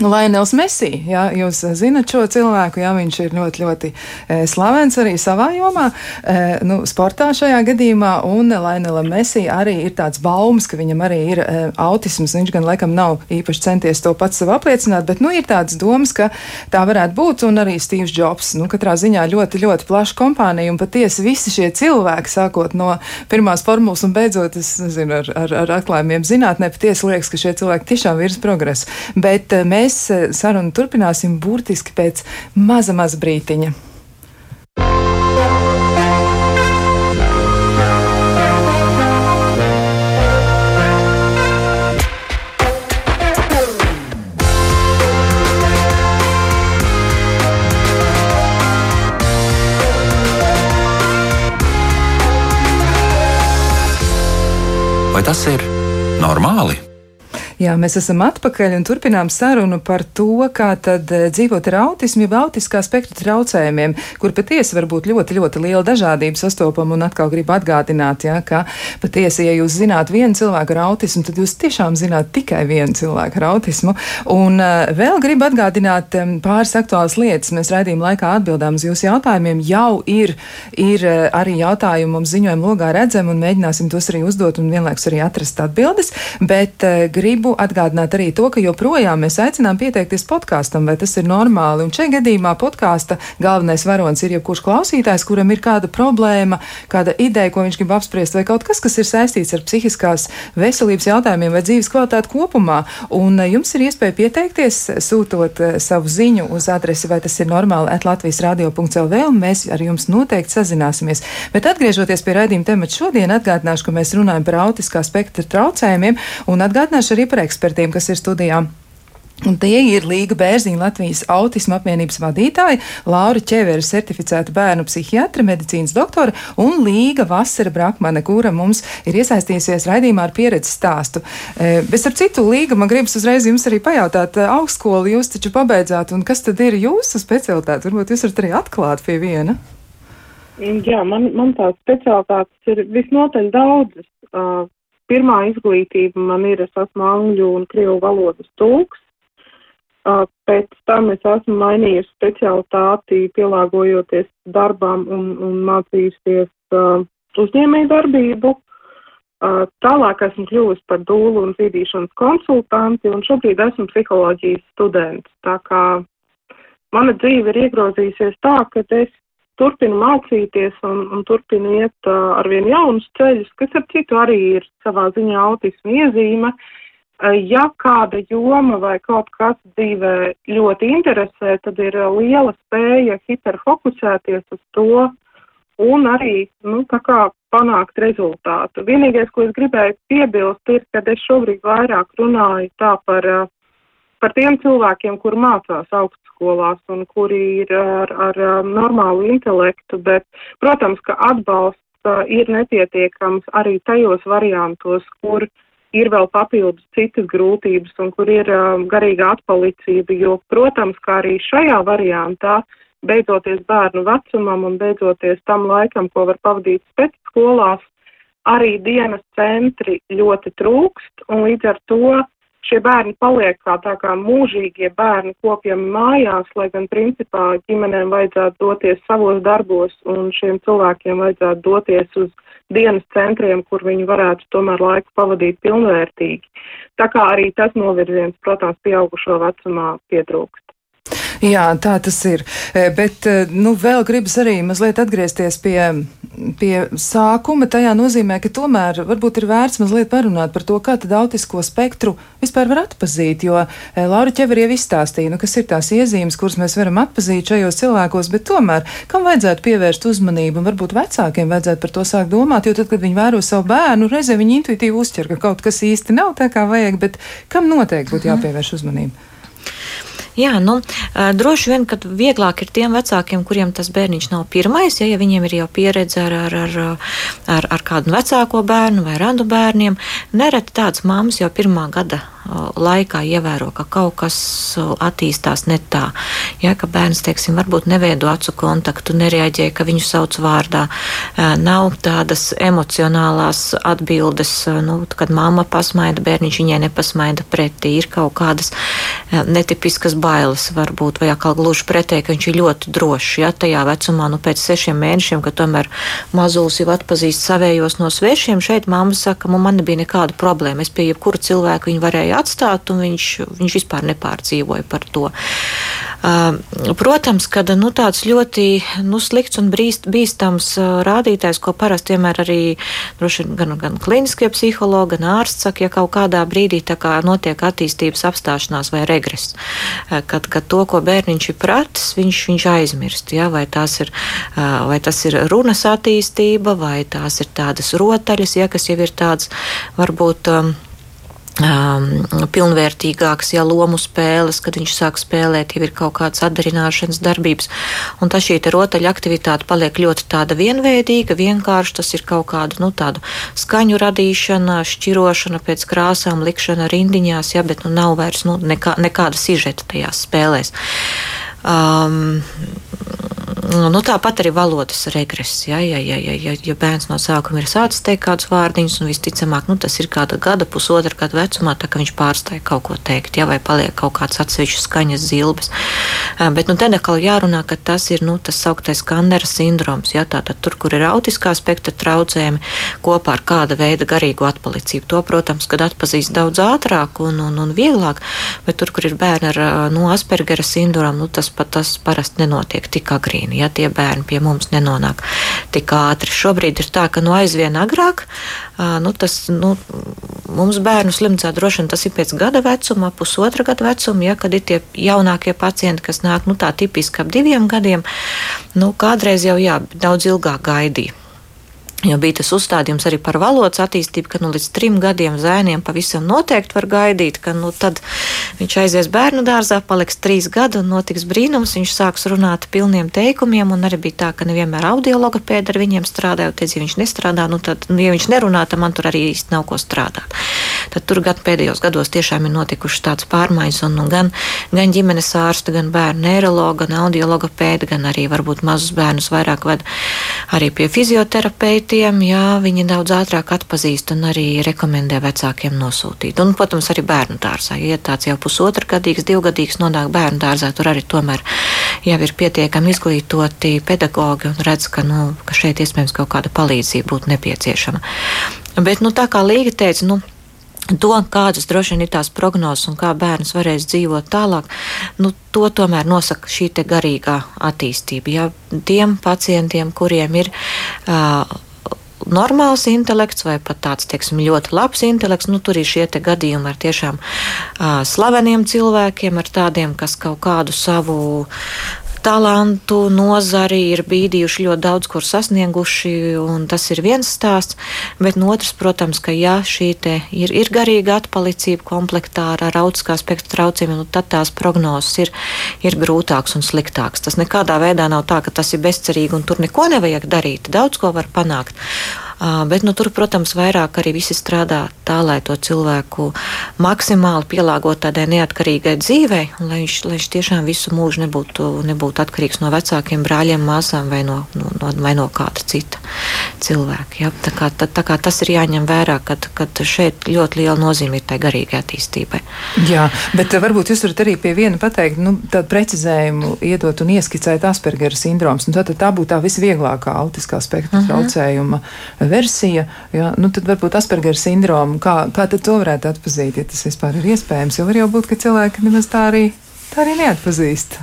Lainels Messi, jā, jūs zinat šo cilvēku, jā, viņš ir ļoti, ļoti e, slavens arī savā jomā, e, nu, sportā šajā gadījumā, un Lainelam Messi arī ir tāds baumas, ka viņam arī ir e, autisms, viņš gan laikam nav īpaši centies to pats sev apliecināt, bet, nu, ir tāds domas, ka tā varētu būt, un arī Steve's Jobs, nu, katrā ziņā ļoti, ļoti plaša kompānija, un patiesi visi šie cilvēki, sākot no pirmās formulas un beidzot, es nezinu, ar, ar, ar atklājumiem zinātnē, patiesi liekas, ka šie cilvēki tiešām virs progresu, bet mēs mēs eh, sarunu turpināsim burtiski pēc maza, maza brītiņa. Vai tas ir normāli? Jā, mēs esam atpakaļ un turpinām sarunu par to, kā tad eh, dzīvot ar autismu, jau autiskā spektra traucējumiem, kur patiesi var būt ļoti, ļoti liela dažādība sastopama un atkal gribu atgādināt, jā, ka patiesi, ja jūs zināt vienu cilvēku ar autismu, tad jūs tiešām zināt tikai vienu cilvēku ar autismu. Un uh, vēl gribu atgādināt um, pāris aktuālas lietas. Mēs raidījuma laikā atbildām uz jūsu jautājumiem. Jau ir, ir uh, arī jautājumi mums ziņojuma logā redzami un mēģināsim tos arī uzdot un vienlaikus arī atrast atbildes, bet uh, gribu gribu atgādināt arī to, ka joprojām mēs aicinām pieteikties podkāstam, vai tas ir normāli. Un šajā gadījumā podkāsta galvenais varonis ir jebkurš klausītājs, kuram ir kāda problēma, kāda ideja, ko viņš grib apspriest, vai kaut kas, kas ir saistīts ar psihiskās veselības jautājumiem vai dzīves kvalitāti kopumā. Un eh, jums ir iespēja pieteikties, sūtot eh, savu ziņu uz adresi, vai tas ir normāli atlatvijas radio.lv, un mēs ar jums noteikti sazināsimies. Bet atgriežoties pie raidījuma temata šodien, atgādināšu, ka mēs runājam par autiskā spektra traucējumiem, un atgādināšu arī par ekspertiem, kas ir studijā. Un tie ir Līga Bērziņa Latvijas autisma apvienības vadītāja, Laura Čevera, certificēta bērnu psihiatra, medicīnas doktora un Līga Vasara Brakmane, kura mums ir iesaistījusies raidījumā ar pieredzi stāstu. Bet ar citu Līga man gribas uzreiz jums arī pajautāt, e, augstskolu jūs taču pabeidzāt, un kas tad ir jūsu specialitāte? Varbūt jūs varat arī atklāt pie viena. Jā, man, man tās specialitātes ir visnotaļ daudzas. Uh, pirmā izglītība man ir, es esmu angļu un krievu valodas tulks. Pēc tam es esmu mainījusi specialitāti, pielāgojoties darbām un, un mācījusies uh, uzņēmēju darbību. Uh, tālāk esmu kļuvusi par dūlu un zīdīšanas konsultanti, un šobrīd esmu psiholoģijas students. Tā kā mana dzīve ir iegrozījusies tā, ka es turpinu mācīties un, un turpinu iet uh, arvien jaunus ceļus, kas ar citu arī ir savā ziņā autismu iezīme. Uh, Ja kāda joma vai kaut kas dzīvē ļoti interesē, tad ir liela spēja hiperfokusēties uz to un arī, nu, tā kā panākt rezultātu. Vienīgais, ko es gribēju piebilst, ir, ka es šobrīd vairāk runāju tā par, par tiem cilvēkiem, kur mācās augstskolās un kuri ir ar, ar normālu intelektu, bet, protams, ka atbalsts ir nepietiekams arī tajos variantos, kur uh, ir vēl papildus citas grūtības un kur ir um, garīga atpalicība, jo, protams, kā arī šajā variantā, beidzoties bērnu vecumam un beidzoties tam laikam, ko var pavadīt pēc skolās, arī dienas centri ļoti trūkst un līdz ar to šie bērni paliek kā tā kā mūžīgie bērni kopjami mājās, lai gan principā ģimenēm vajadzētu doties savos darbos un šiem cilvēkiem vajadzētu doties uz dienas centriem, kur viņi varētu tomēr laiku pavadīt pilnvērtīgi. Tā kā arī tas novirziens, protams, pieaugušo vecumā pietrūkst. Jā, tā tas ir. E, bet, e, nu, vēl gribas arī mazliet atgriezties pie, pie sākuma. Tajā nozīmē, ka tomēr varbūt ir vērts mazliet parunāt par to, kā tad autisko spektru vispār var atpazīt, jo e, Laura Čever jau izstāstīja, nu, kas ir tās iezīmes, kuras mēs varam atpazīt šajos cilvēkos, bet tomēr, kam vajadzētu pievērst uzmanību un varbūt vecākiem vajadzētu par to sākt domāt, jo tad, kad viņi vēro savu bērnu, reizē viņi intuitīvi uzķer, ka kaut kas īsti nav tā kā vajag, bet kam noteikti būtu jāpievērš uzmanība? Jā, nu, droši vien, ka vieglāk ir tiem vecākiem, kuriem tas bērniņš nav pirmais, ja, ja viņiem ir jau pieredze ar, ar, ar, ar, ar kādu vecāko bērnu vai randu bērniem. Nereti tāds māmas jau pirmā gada laikā ievēro, ka kaut kas attīstās ne tā. Ja, ka bērns, teiksim, varbūt neveido acu kontaktu, nereaģē, ka viņu sauc vārdā, nav tādas emocionālās atbildes, nu, kad mamma pasmaida, bērniņš viņai nepasmaida pretī, ir kaut kādas netipiskas bailes varbūt, vai atkal gluži pretēji, ka viņš ir ļoti drošs, ja tajā vecumā, nu, pēc sešiem mēnešiem, kad tomēr mazulis jau atpazīst savējos no svešiem, šeit mamma saka, man nebija nekāda problēma, es pie jebkura cilvēka viņu varēju atstāt, un viņš, viņš vispār nepārdzīvoja par to. Uh, protams, ka nu, tāds ļoti nu, slikts un brīst, bīstams uh, rādītājs, ko parasti vienmēr arī droši, gan, gan kliniskie psihologi, gan ārsts saka, ja kaut kādā brīdī kā notiek attīstības apstāšanās vai regress, uh, kad, kad to, ko bērniņš ir pratis, viņš, viņš aizmirst. Ja? Vai, ir, vai tas ir runas attīstība, vai tās ir tādas rotaļas, ja, kas jau ir tādas varbūt. Um, um, pilnvērtīgākas, ja lomu spēles, kad viņš sāk spēlēt, jau ir kaut kādas atdarināšanas darbības. Un tā šī rotaļa aktivitāte paliek ļoti tāda vienveidīga, vienkārši tas ir kaut kāda, nu, tādu skaņu radīšana, šķirošana pēc krāsām, likšana rindiņās, ja, bet nu nav vairs, nu, nekā, nekāda sižeta tajās spēlēs. Um, nu, tāpat arī valodas regress. Ja, ja, ja, ja, ja, ja bērns no sākuma ir sācis teikt kādus vārdiņus, un visticamāk nu, tas ir kāda gada, pusotra gada vecumā, tā ka viņš pārstāja kaut ko teikt, ja, vai paliek kaut kāds atsevišķs skaņas zilbes. Bet nu, te atkal jārunā, ka tas ir nu, tas sauktais Kannera sindroms. Ja, tātad tur, kur ir autiskā spektra traucējumi kopā ar kāda veida garīgo atpalicību. To, protams, kad atpazīst daudz ātrāk un, un, un vieglāk, bet tur, kur ir bērni ar nu, Aspergera sindromu, nu, tas pat tas parasti nenotiek tik agrīni ja tie bērni pie mums nenonāk tik ātri. Šobrīd ir tā, ka no aizvien agrāk, nu, tas, nu, mums bērnu slimnīcā droši vien tas ir pēc gada vecuma, pusotra gada vecuma, ja, kad ir tie jaunākie pacienti, kas nāk, nu, tā tipiski ap diviem gadiem, nu, kādreiz jau, jā, daudz ilgāk gaidīja. Jo bija tas uzstādījums arī par valodas attīstību, ka nu, līdz trim gadiem zēniem pavisam noteikti var gaidīt, ka nu, tad viņš aizies bērnu dārzā, paliks trīs gadi un notiks brīnums. Viņš sāks runāt pilniem teikumiem, un arī bija tā, ka nevienmēr audiologopēdi ar viņiem strādāja. Teica, ja viņš nestrādā, nu, tad, nu, ja viņš nerunā, tad man tur arī īsti nav ko strādāt. Tad tur gan pēdējos gados tiešām ir notikušas tādas pārmaiņas, un nu, gan, gan ģimenes ārsta, gan bērnu neirologa, gan audiologopēdi, gan arī varbūt mazus bērnus vairāk vada arī pie fizioterapeita tiem, jā, viņi daudz ātrāk atpazīst un arī rekomendē vecākiem nosūtīt. Un, protams, arī bērnu dārzā. Ja tāds jau pusotra gadīgs, divgadīgs nonāk bērnu dārzā, tur arī tomēr jau ir pietiekami izglītoti pedagogi un redz, ka, nu, ka šeit iespējams kaut kāda palīdzība būtu nepieciešama. Bet, nu, tā kā Līga teica, nu, To, kādas droši vien ir tās prognozes un kā bērns varēs dzīvot tālāk, nu, to tomēr nosaka šī garīgā attīstība. Ja tiem pacientiem, kuriem ir uh, normāls intelekts vai pat tāds, teiksim, ļoti labs intelekts. Nu, tur ir šie gadījumi ar tiešām uh, slaveniem cilvēkiem, ar tādiem, kas kaut kādu savu talantu, nozari ir bīdījuši ļoti daudz, kur sasnieguši, un tas ir viens stāsts. Bet no otrs, protams, ka ja šī ir, ir garīga atpalicība komplektā ar autiskā spektra traucējumiem, nu, tad tās prognozes ir, ir grūtākas un sliktākas. Tas nekādā veidā nav tā, ka tas ir bezcerīgi un tur neko nevajag darīt. Daudz ko var panākt. Bet, nu, tur, protams, vairāk arī visi strādā tā, lai to cilvēku maksimāli pielāgotu tādai neatkarīgai dzīvei, lai viņš, lai viņš tiešām visu mūžu nebūtu, nebūtu atkarīgs no vecākiem brāļiem, māsām vai no, no, no, vai no kāda cita cilvēka. Ja? Tā, kā, tā, tā kā tas ir jāņem vērā, kad, kad šeit ļoti liela nozīme ir tai garīgai attīstībai. Jā, bet varbūt jūs varat arī pie viena pateikt, nu, tādu precizējumu iedot un ieskicēt Aspergera sindroms. Nu, tā, tā būtu tā visvieglākā autiskā spektra uh mhm. -huh. traucējuma versija, ja, nu, tad varbūt Asperger sindromu, kā, kā to varētu atpazīt, ja tas vispār ir iespējams, jo var jau būt, ka cilvēki nemaz tā arī tā arī neatpazīst.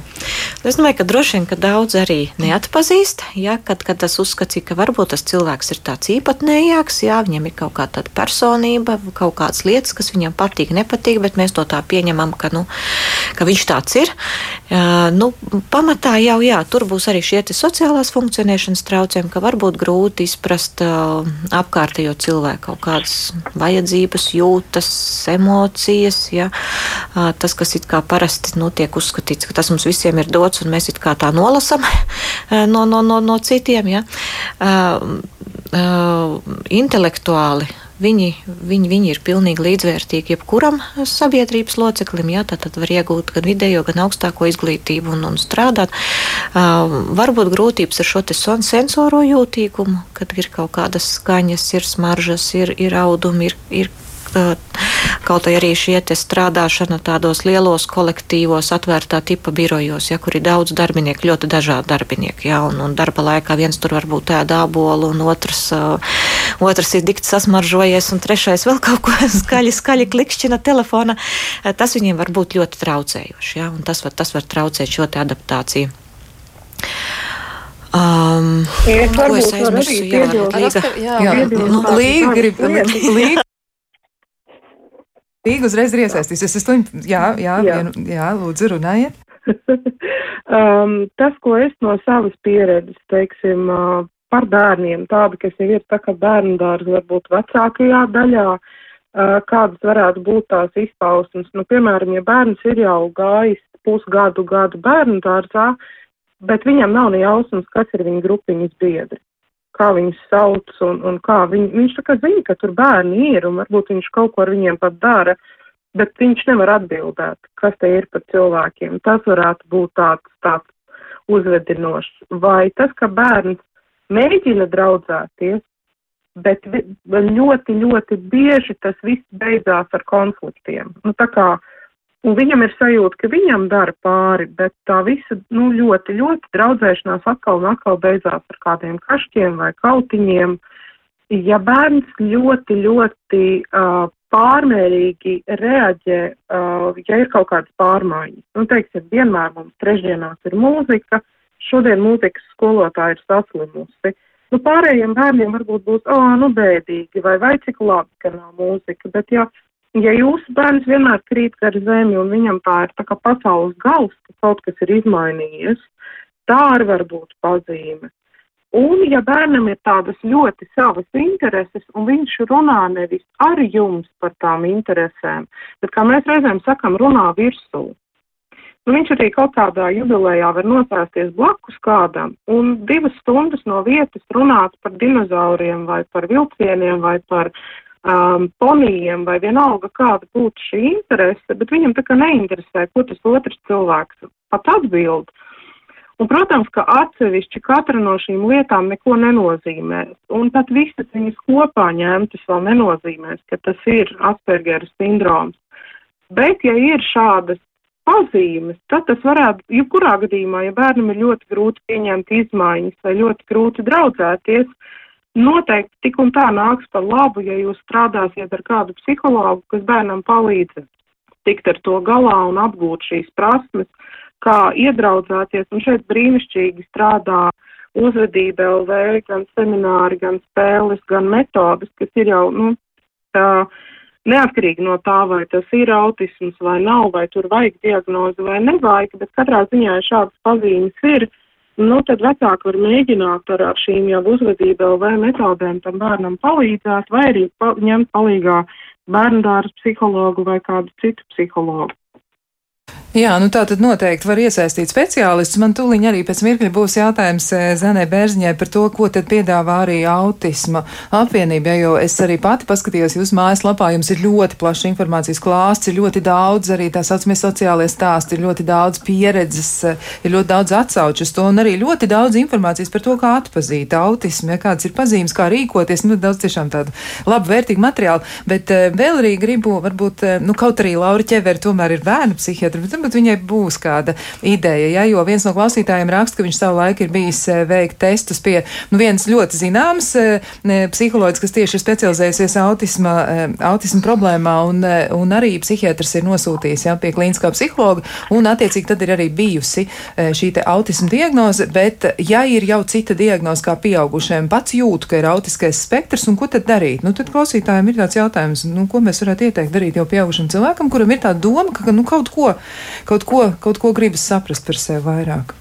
Es domāju, ka droši vien ka daudz arī neatpazīst. Ja, kad, kad tas uzskatīja, ka varbūt tas cilvēks ir tāds īpatnējāks, jā, viņam ir kaut kāda personība, kaut kādas lietas, kas viņam patīk, nepatīk, bet mēs to tā pieņemam, ka, nu, ka viņš tāds ir. Uh, nu, pamatā jau jā, tur būs arī šie sociālās funkcionēšanas traucējumi, ka varbūt grūti izprast uh, apkārtējo cilvēku kaut kādas vajadzības, jūtas, emocijas. Ja, uh, tas, kas it kā parasti nu, tiek uzskatīts, ka tas mums visiem ir dots, un mēs tā nolasam eh, no, no, no, no citiem. Ja? Uh, uh, intelektuāli viņi, viņi, viņi ir pilnīgi līdzvērtīgi jebkuram sabiedrības loceklim. Jā, tad var iegūt gan vidējo, gan augstāko izglītību un, un strādāt. Uh, varbūt grūtības ar šo sensoro jūtīgumu, kad ir kaut kādas skaņas, ir smaržas, ir, ir audumi, ir, ir kaut arī šie strādāšana tādos lielos kolektīvos, atvērtā tipa birojos, ja, kur ir daudz darbinieku, ļoti dažādi darbinieki. Ja, un, un darba laikā viens tur varbūt ēda ābolu, un otrs, uh, otrs ir dikti sasmaržojies, un trešais vēl kaut ko skaļi, skaļi klikšķina telefona. Tas viņiem var būt ļoti traucējoši, ja, un tas var, tas var traucēt šo adaptāciju. Um, ko es aizmirsu? Jā, līga. Jā, jā, nu, līga grib. Līga. Līga uzreiz ir iesaistījusies. Es slim, jā, jā, jā. Vienu, jā, lūdzu, runājiet. um, tas, ko es no savas pieredzes, teiksim, uh, par bērniem, tāda, kas jau ir tā kā bērnu dārza, varbūt vecākajā daļā, uh, kādas varētu būt tās izpausmes. Nu, piemēram, ja bērns ir jau gājis pusgadu, gadu bērnu dārzā, bet viņam nav ne jausmas, kas ir viņa grupiņas biedri kā viņus sauc un, un kā viņi, viņš tā kā zina, ka tur bērni ir un varbūt viņš kaut ko ar viņiem pat dara, bet viņš nevar atbildēt, kas te ir par cilvēkiem. Tas varētu būt tāds, tāds uzvedinošs. Vai tas, ka bērns mēģina draudzēties, bet ļoti, ļoti bieži tas viss beidzās ar konfliktiem. Nu, tā kā uh, Un viņam ir sajūta, ka viņam dara pāri, bet tā visa nu, ļoti, ļoti draudzēšanās atkal un atkal beidzās ar kādiem kašķiem vai kautiņiem. Ja bērns ļoti, ļoti uh, pārmērīgi reaģē, uh, ja ir kaut kādas pārmaiņas, nu, teiksim, vienmēr mums trešdienās ir mūzika, šodien mūzikas skolotāja ir saslimusi. Nu, pārējiem bērniem varbūt būs, oh, nu, bēdīgi, vai, vai cik labi, ka nav mūzika, bet ja Ja jūsu bērns vienmēr krīt gar zemi un viņam tā ir tā kā pasaules gals, ka kaut kas ir izmainījies, tā arī var būt pazīme. Un, ja bērnam ir tādas ļoti savas intereses, un viņš runā nevis ar jums par tām interesēm, bet, kā mēs reizēm sakam, runā virsū. Nu, viņš arī kaut kādā jubilejā var nosēsties blakus kādam un divas stundas no vietas runāt par dinozauriem vai par vilcieniem vai par um, ponijiem vai vienalga kāda būtu šī interese, bet viņam tā kā neinteresē, ko tas otrs cilvēks pat atbild. Un, protams, ka atsevišķi katra no šīm lietām neko nenozīmēs, un pat visas viņas kopā ņemtas vēl nenozīmēs, ka tas ir Aspergera sindroms. Bet, ja ir šādas pazīmes, tad tas varētu, jebkurā gadījumā, ja bērnam ir ļoti grūti pieņemt izmaiņas vai ļoti grūti draudzēties, noteikti tik un tā nāks par labu, ja jūs strādāsiet ar kādu psihologu, kas bērnam palīdzēs tikt ar to galā un apgūt šīs prasmes kā iedraudzēties, un šeit brīnišķīgi strādā uzvedība LV, gan semināri, gan spēles, gan metodas, kas ir jau, nu, tā, neatkarīgi no tā, vai tas ir autisms vai nav, vai tur vajag diagnozi vai nevajag, bet katrā ziņā šādas pazīmes ir, nu, tad vecāki var mēģināt ar, ar šīm jau uzvedību vai metodēm tam bērnam palīdzēt, vai arī pa, ņemt palīgā bērndārs psihologu vai kādu citu psihologu. Jā, nu tā tad noteikti var iesaistīt speciālistus. Man tūliņ arī pēc mirkļa būs jautājums eh, Zanē Bērziņai par to, ko tad piedāvā arī autisma apvienība, jo es arī pati paskatījos jūsu mājaslapā, jums ir ļoti plašs informācijas klāsts, ir ļoti daudz arī tā saucamie sociālie stāsti, ir ļoti daudz pieredzes, eh, ir ļoti daudz atsauču uz to un arī ļoti daudz informācijas par to, kā atpazīt autismu, ja kādas ir pazīmes, kā rīkoties, nu daudz tiešām tādu labu vērtīgu materiālu, bet uh, vēl arī gribu, varbūt, nu kaut arī Laura Ķeveri tomēr ir bērnu psihiatri, bet varbūt viņai būs kāda ideja. Ja? Jo viens no klausītājiem raksta, ka viņš savu laiku ir bijis eh, veikt testus pie nu, vienas ļoti zināmas eh, psiholoģijas, kas tieši ir specializējusies autisma, eh, autisma problēmā, un, un arī psihiatrs ir nosūtījis ja, pie klīniskā psihologa, un attiecīgi tad ir arī bijusi šī autisma diagnoze, bet ja ir jau cita diagnoze kā pieaugušiem, pats jūtu, ka ir autiskais spektrs, un ko tad darīt? Nu, tad klausītājiem ir tāds jautājums, nu, ko mēs varētu ieteikt darīt jau pieaugušam cilvēkam, kuram ir tā doma, ka nu, kaut ko kaut ko, kaut ko gribas saprast par sevi vairāk?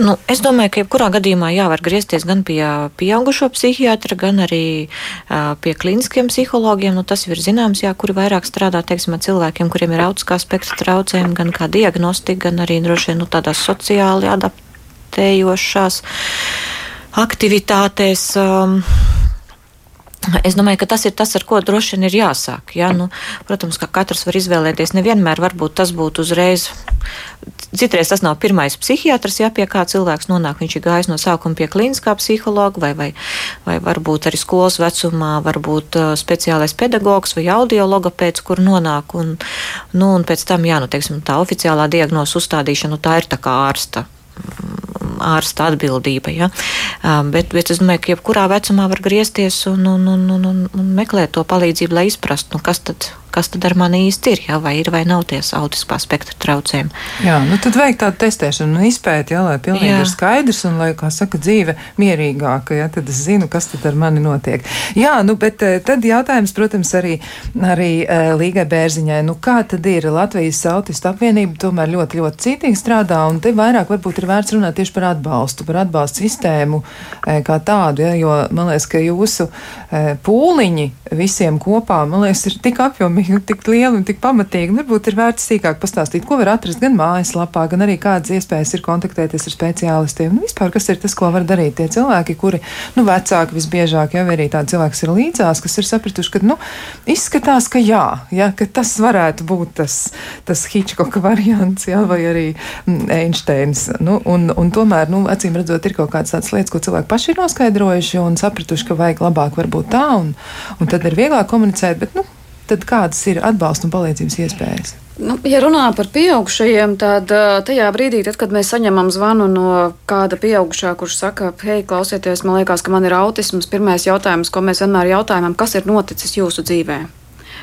Nu, es domāju, ka jebkurā gadījumā jāvar griezties gan pie pieaugušo psihiatra, gan arī uh, pie kliniskiem psihologiem. Nu, tas ir zināms, jā, kuri vairāk strādā teiksim, ar cilvēkiem, kuriem ir autiskā spektra traucējumi, gan kā diagnostika, gan arī droši vien nu, tādās sociāli adaptējošās aktivitātēs. Um, Es domāju, ka tas ir tas, ar ko droši vien ir jāsāk. Ja? Nu, protams, ka katrs var izvēlēties. Nevienmēr varbūt tas būtu uzreiz. Citreiz tas nav pirmais psihiatrs, ja pie kā cilvēks nonāk. Viņš ir gājis no sākuma pie klīniskā psihologa, vai, vai, vai varbūt arī skolas vecumā, varbūt uh, speciālais pedagogs vai audiologopēds, kur nonāk. Un, nu, un pēc tam, jā, nu, teiksim, tā oficiālā diagnoza uzstādīšana, nu, tā ir tā kā ārsta ārsta atbildība. Ja? Bet, bet es domāju, ka jebkurā vecumā var griezties un, un, un, un, un meklēt to palīdzību, lai izprastu, nu, kas tad kas tad ar mani īsti ir, ja, vai ir vai nav ties autiskā spektra traucējumi. Jā, nu tad vajag tādu testēšanu un izpēti, ja, lai pilnīgi jā. ir skaidrs un lai, kā saka, dzīve mierīgāka, ja, tad es zinu, kas tad ar mani notiek. Jā, nu, bet tad jautājums, protams, arī, arī Līgai Bērziņai, nu kā tad ir Latvijas autistu apvienība tomēr ļoti, ļoti cītīgi strādā un te vairāk varbūt ir vērts runāt tieši par atbalstu, par atbalstu sistēmu uh, kā tādu, ja, jo man liekas, ka jūsu uh, pūliņi visiem kopā, man liekas, ir tik apjomīgi tik lieli un tik pamatīgi. Varbūt ir vērts sīkāk pastāstīt, ko var atrast gan mājaslapā, gan arī kādas iespējas ir kontaktēties ar speciālistiem. Nu, vispār, kas ir tas, ko var darīt tie cilvēki, kuri, nu, vecāki visbiežāk jau arī tādi cilvēki, kas ir līdzās, kas ir sapratuši, ka, nu, izskatās, ka jā, jā ka tas varētu būt tas, tas Hitchcocka variants, jā, vai arī mm, Einsteins. Nu, un, un tomēr, nu, acīm redzot, ir kaut kādas tādas lietas, ko cilvēki paši ir noskaidrojuši un sapratuši, ka vajag labāk varbūt tā, un, un tad ir vieglāk komunicēt, bet, nu, tad kādas ir atbalsta un palīdzības iespējas? Nu, ja runā par pieaugušajiem, tad tajā brīdī, tad, kad mēs saņemam zvanu no kāda pieaugušā, kurš saka, hei, klausieties, man liekas, ka man ir autisms, pirmais jautājums, ko mēs vienmēr jautājam, kas ir noticis jūsu dzīvēm?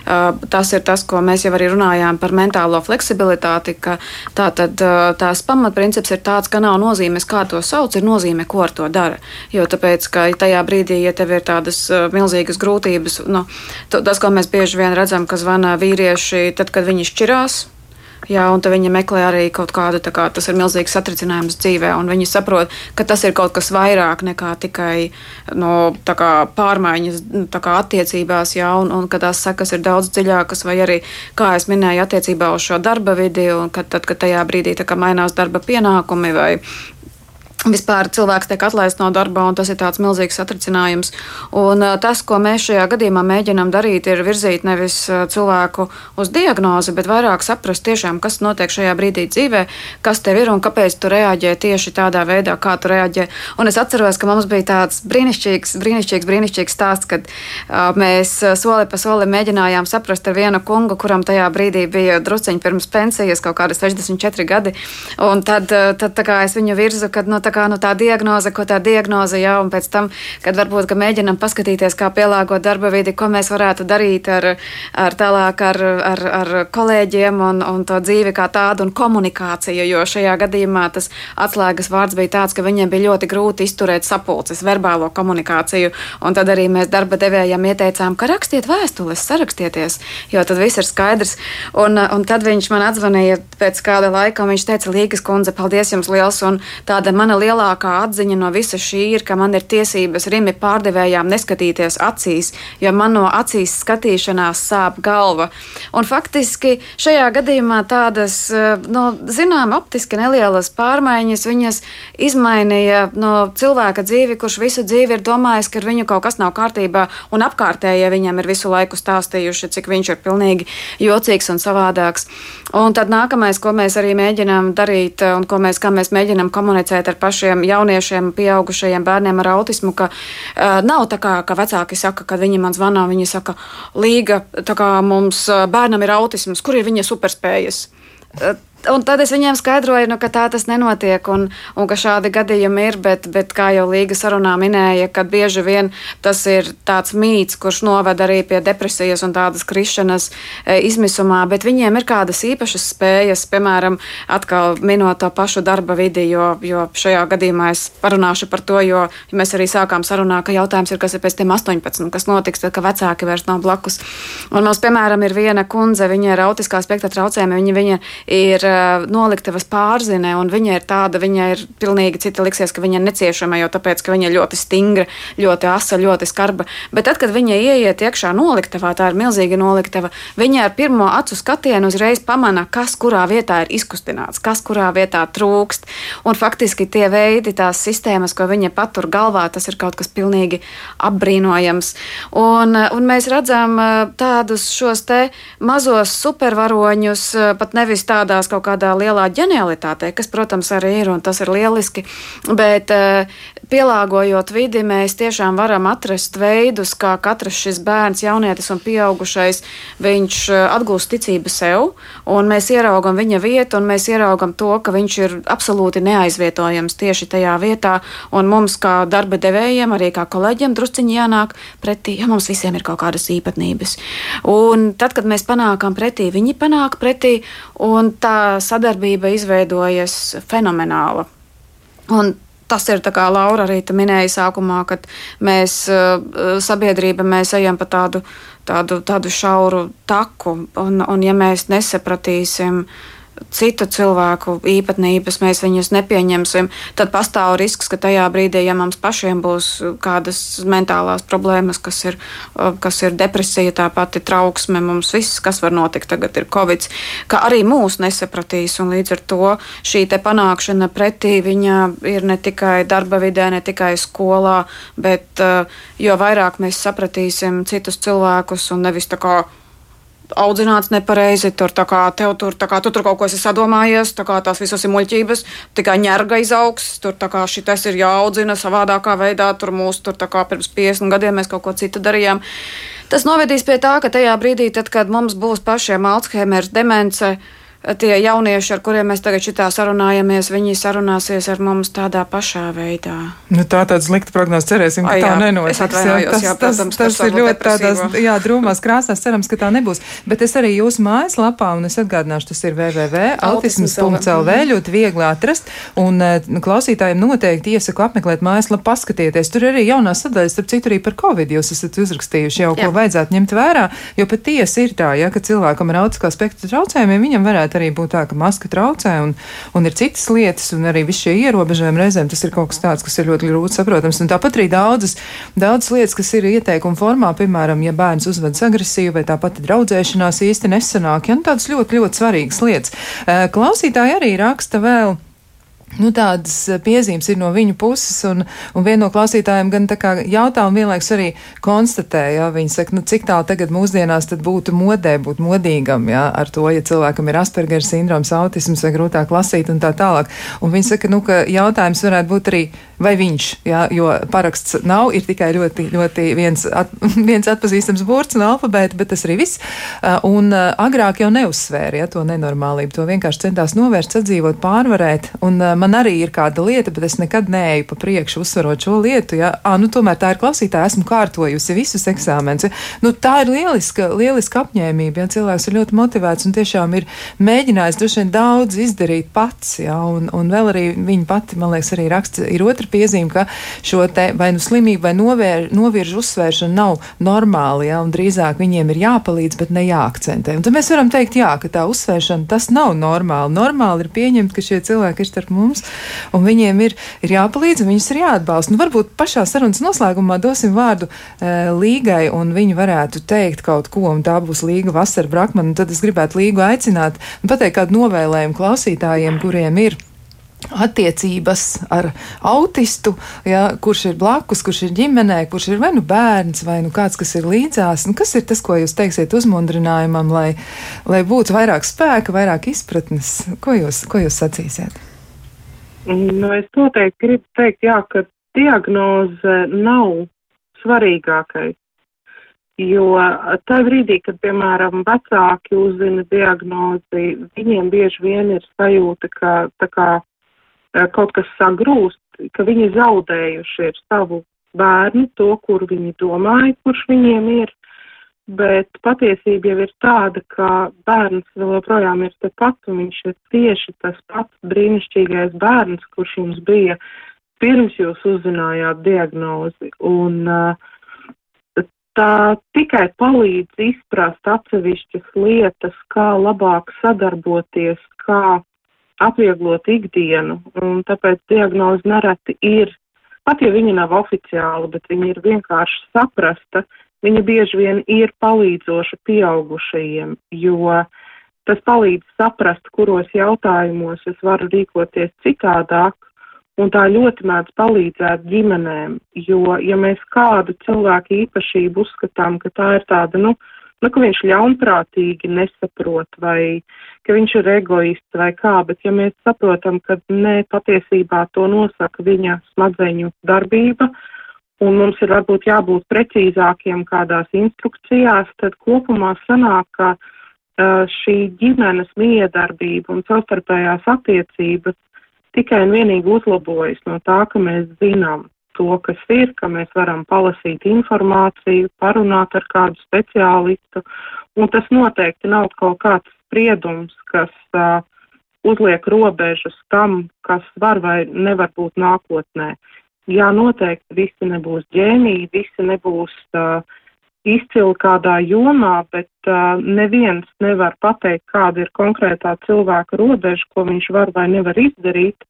Tas ir tas, ko mēs jau arī runājām par mentālo fleksibilitāti, ka tā tad tās pamatprincips ir tāds, ka nav nozīmes, kā to sauc, ir nozīme, ko ar to dara. Jo tāpēc, ka tajā brīdī, ja tev ir tādas milzīgas grūtības, nu, tas, ko mēs bieži vien redzam, ka zvana vīrieši tad, kad viņi šķirās, Jā, un viņi meklē arī kaut kādu, kā, tas ir milzīgs satricinājums dzīvē, un viņi saprot, ka tas ir kaut kas vairāk nekā tikai no, kā, pārmaiņas kā, attiecībās, jā, un, un ka tās sekas ir daudz dziļākas, vai arī, kā es minēju, attiecībā uz šo darba vidi, un kad, tad, kad tajā brīdī kā, mainās darba pienākumi vai Vispār cilvēks tiek atlaists no darba, un tas ir tāds milzīgs satricinājums. Un tas, ko mēs šajā gadījumā mēģinām darīt, ir virzīt nevis cilvēku uz diagnozi, bet vairāk saprast tiešām, kas notiek šajā brīdī dzīvē, kas tev ir un kāpēc tu reaģē tieši tādā veidā, kā tu reaģē. Un es atceros, ka mums bija tāds brīnišķīgs, brīnišķīgs, brīnišķīgs stāsts, kad mēs soli pa solim mēģinājām saprast ar vienu kungu, kuram tajā brīdī bija drusciņi pirms pensijas, kaut kādi 64 gadi. Un tad, tad tā kā es viņu virzu, kad no tā tā kā nu, tā diagnoze, ko tā diagnoze jau, un pēc tam, kad varbūt ka mēģinam paskatīties, kā pielāgot darba vidi, ko mēs varētu darīt ar, ar tālāk ar, ar, ar kolēģiem un, un to dzīvi kā tādu un komunikāciju, jo šajā gadījumā tas atslēgas vārds bija tāds, ka viņiem bija ļoti grūti izturēt sapulces, verbālo komunikāciju, un tad arī mēs darba devējiem ieteicām, ka rakstiet vēstules, sarakstieties, jo tad viss ir skaidrs. Un, un tad viņš man atzvanīja pēc kāda laika, un viņš teica, Līgas kundze, paldies jums liels, un tāda mana lielākā atziņa no visa šī ir, ka man ir tiesības rimi pārdevējām neskatīties acīs, jo man no acīs skatīšanās sāp galva. Un faktiski šajā gadījumā tādas, eh, no, zinām, optiski nelielas pārmaiņas viņas izmainīja no cilvēka dzīvi, kurš visu dzīvi ir domājis, ka ar viņu kaut kas nav kārtībā, un apkārtējie viņam ir visu laiku stāstījuši, cik viņš ir pilnīgi jocīgs un savādāks. Un tad nākamais, ko mēs arī mēģinām darīt, un ko mēs, mēs mēģinām komunicēt ar pašiem jauniešiem, pieaugušajiem bērniem ar autismu, ka uh, nav tā kā, ka vecāki saka, kad viņi man zvana, viņi saka, līga, tā kā mums bērnam ir autisms, kur ir viņa superspējas. Un tad es viņiem skaidroju, nu, ka tā tas nenotiek un, un ka šādi gadījumi ir. Bet, bet kā jau Līga sarunā minēja, ka bieži vien tas ir tāds mīts, kurš noved arī pie depresijas un tādas krišanas e, izmisumā. Bet viņiem ir kādas īpašas spējas, piemēram, atkal minot to pašu darba vidi, jo, jo šajā gadījumā es parunāšu par to, jo mēs arī sākām sarunā, ka jautājums ir, kas ir pēc tiem 18, kas notiks, tad, kad vecāki vairs nav blakus. Un mums, piemēram, ir viena kundze, viņa ir autiskā spektra traucējuma, viņa, viņa ir noliktavas pārzine, un viņa ir tāda, viņa ir pilnīgi cita. Liksies, ka viņa ir neciešama jau tāpēc, ka viņa ir ļoti stingra, ļoti asa, ļoti skarba. Bet tad, kad viņa ieiet iekšā noliktavā, tā ir milzīga noliktava, viņa ar pirmo acu skatienu uzreiz pamana, kas kurā vietā ir izkustināts, kas kurā vietā trūkst. Un faktiski tie veidi, tās sistēmas, ko viņa patur galvā, tas ir kaut kas pilnīgi apbrīnojams. Un, un mēs redzam tādus šos te mazos supervaroņus, pat nevis tādās kaut kaut kādā lielā ģenialitātē, kas, protams, arī ir un tas ir lieliski. Bet eh, pielāgojot vidi, mēs tiešām varam atrast veidus, kā katrs šis bērns, jaunietis un pieaugušais, viņš eh, atgūst ticību sev, un mēs ieraugam viņa vietu, un mēs ieraugam to, ka viņš ir absolūti neaizvietojams tieši tajā vietā, un mums, kā darba devējiem, arī kā kolēģiem, drusciņi jānāk pretī, jo mums visiem ir kaut kādas īpatnības. Un tad, kad mēs panākam pretī, viņi panāk pretī, un tā sadarbība izveidojas fenomenāla. Un tas ir tā kā Laura arī minēja sākumā, kad mēs uh, sabiedrība mēs ejam pa tādu, tādu, tādu šauru taku, un, un ja mēs nesapratīsim, uh, citu cilvēku īpatnības, mēs viņus nepieņemsim, tad pastāv risks, ka tajā brīdī, ja mums pašiem būs kādas mentālās problēmas, kas ir, kas ir depresija, tā pati trauksme, mums viss, kas var notikt, tagad ir covid, ka arī mūs nesapratīs, līdz ar to šī panākšana pretī viņa ir ne tikai darba vidē, ne tikai skolā, bet jo vairāk mēs sapratīsim citus cilvēkus un nevis tā kā audzināts nepareizi, tur tā kā tev tur, tā kā tu tur kaut ko esi sadomājies, tā kā tās visas ir muļķības, tikai ņerga izaugs, tur tā kā šitais ir jāaudzina savādākā veidā, tur mūs tur tā kā pirms 50 gadiem mēs kaut ko citu darījām. Tas novedīs pie tā, ka tajā brīdī, tad, kad mums būs pašiem Alzheimers demence, tie jaunieši, ar kuriem mēs tagad šitā sarunājamies, viņi sarunāsies ar mums tādā pašā veidā. Nu, tā tāda slikta prognoze, cerēsim, ka A, jā, tā nenotiks. Tas, jā, protams, tas, tas ir ļoti tādās, jā, drūmās krāsās, cerams, ka tā nebūs. Bet es arī jūsu mājaslapā, un es atgādināšu, tas ir www.autisms.lv, ļoti viegli atrast, un nu, klausītājiem noteikti iesaku apmeklēt mājaslapu, paskatieties. Tur arī jaunās sadaļas, starp citu, arī par Covid jūs esat uzrakstījuši jau, jā. ko vajadzētu ņemt vērā, jo patiesi ir tā, ja, ka cilvēkam ar autiskā spektra traucējumiem viņam varētu varētu arī būt tā, ka maska traucē un, un ir citas lietas, un arī visi šie ierobežojumi reizēm tas ir kaut kas tāds, kas ir ļoti grūti saprotams. Un tāpat arī daudzas, daudzas lietas, kas ir ieteikuma formā, piemēram, ja bērns uzvedas agresīvi vai tā pati draudzēšanās īsti nesanāk, ja nu, tādas ļoti, ļoti svarīgas lietas. Klausītāji arī raksta vēl. Nu, tādas eh, piezīmes ir no viņu puses, un, un viena no klausītājiem gan jautā un vienlaiks arī konstatē, ja viņi saka, nu, cik tālu tagad mūsdienās būtu modē būt modīgam, ja, ar to, ja cilvēkam ir Asperger sindroms, autisms vai grūtāk lasīt un tā tālāk. Un viņi saka, nu, ka jautājums varētu būt arī, vai viņš, ja, jo paraksts nav, ir tikai ļoti, ļoti viens, at, viens atpazīstams burts no alfabēta, bet tas arī viss. Un agrāk jau neuzsvēra, ja, to nenormālību, to vienkārši centās novērst, sadzīvot, pārvarēt. Un, man arī ir kāda lieta, bet es nekad neeju pa priekšu uzsverot šo lietu. Ja? À, nu, tomēr tā ir klausītāja, esmu kārtojusi visus eksāmenus. Ja? Nu, tā ir lieliska, lieliska apņēmība. Ja? Cilvēks ir ļoti motivēts un tiešām ir mēģinājis droši vien daudz izdarīt pats. Ja? Un, un vēl arī viņa pati, man liekas, arī raksta, ir otra piezīme, ka šo te vai nu slimību vai novēr, noviržu uzsvēršana nav normāli, ja? un drīzāk viņiem ir jāpalīdz, bet ne jāakcentē. Un tad mēs varam teikt, jā, ka tā uzsvēršana tas nav normāli. Normāli ir pieņemt, ka šie cilvēki ir starp mums un viņiem ir, ir jāpalīdz, un viņus ir jāatbalsta. Nu, varbūt pašā sarunas noslēgumā dosim vārdu e, Līgai, un viņi varētu teikt kaut ko, un tā būs Līga Vasara Brakmana, un tad es gribētu Līgu aicināt un pateikt kādu novēlējumu klausītājiem, kuriem ir attiecības ar autistu, ja, kurš ir blakus, kurš ir ģimenē, kurš ir vai nu bērns, vai nu kāds, kas ir līdzās. Nu, kas ir tas, ko jūs teiksiet uzmundrinājumam, lai, lai būtu vairāk spēka, vairāk izpratnes? Ko jūs, ko jūs sacīsiet? Nu, es noteikti gribu teikt, jā, ka diagnoze nav svarīgākais. Jo tajā brīdī, kad, piemēram, vecāki uzzina diagnozi, viņiem bieži vien ir sajūta, ka tā kā kaut kas sagrūst, ka viņi zaudējuši ir savu bērnu, to, kur viņi domāja, kurš viņiem ir bet patiesība jau ir tāda, ka bērns vēl joprojām ir tepat, un viņš ir tieši tas pats brīnišķīgais bērns, kurš jums bija pirms jūs uzzinājāt diagnozi. Un uh, tā tikai palīdz izprast atsevišķas lietas, kā labāk sadarboties, kā atvieglot ikdienu, un tāpēc diagnoze nereti ir, pat ja viņa nav oficiāla, bet viņa ir vienkārši saprasta, viņa bieži vien ir palīdzoša pieaugušajiem, jo tas palīdz saprast, kuros jautājumos es varu rīkoties citādāk, un tā ļoti mēdz palīdzēt ģimenēm, jo, ja mēs kādu cilvēku īpašību uzskatām, ka tā ir tāda, nu, nu, ka viņš ļaunprātīgi nesaprot vai ka viņš ir egoists vai kā, bet ja mēs saprotam, ka nē, patiesībā to nosaka viņa smadzeņu darbība, un mums ir varbūt jābūt precīzākiem kādās instrukcijās, tad kopumā sanāk, ka uh, šī ģimenes miedarbība un savstarpējās attiecības tikai un vienīgi uzlabojas no tā, ka mēs zinām to, kas ir, ka mēs varam palasīt informāciju, parunāt ar kādu speciālistu, un tas noteikti nav kaut kāds spriedums, kas uh, uzliek robežas tam, kas var vai nevar būt nākotnē. Jā, noteikti visi nebūs ģēniji, visi nebūs uh, izcili kādā jomā, bet uh, neviens nevar pateikt, kāda ir konkrētā cilvēka robeža, ko viņš var vai nevar izdarīt.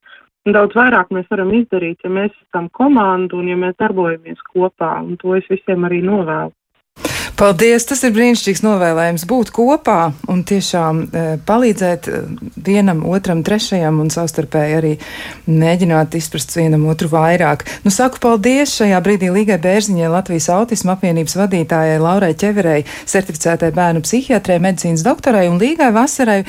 Daudz vairāk mēs varam izdarīt, ja mēs esam komanda un ja mēs darbojamies kopā, un to es visiem arī novēlu. Paldies! Tas ir brīnišķīgs novēlējums būt kopā un tiešām e, palīdzēt e, vienam, otram, trešajam un savstarpēji arī mēģināt izprast vienam otru vairāk. Nu, saku paldies šajā brīdī Līgai Bērziņai, Latvijas autisma apvienības vadītājai Laurai Ķeverei, certificētai bērnu psihiatrē, medicīnas doktorai un Līgai Vasarai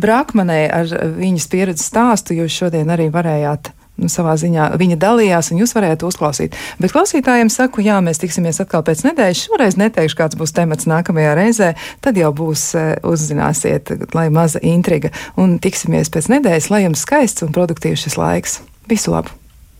Brakmanai ar viņas pieredzes stāstu, jūs šodien arī varējāt nu, savā ziņā viņa dalījās, un jūs varētu uzklausīt. Bet klausītājiem saku, jā, mēs tiksimies atkal pēc nedēļas. Šoreiz neteikšu, kāds būs temats nākamajā reizē, tad jau būs e, uzzināsiet, lai maza intriga, un tiksimies pēc nedēļas, lai jums skaists un produktīvs šis laiks. Visu labu!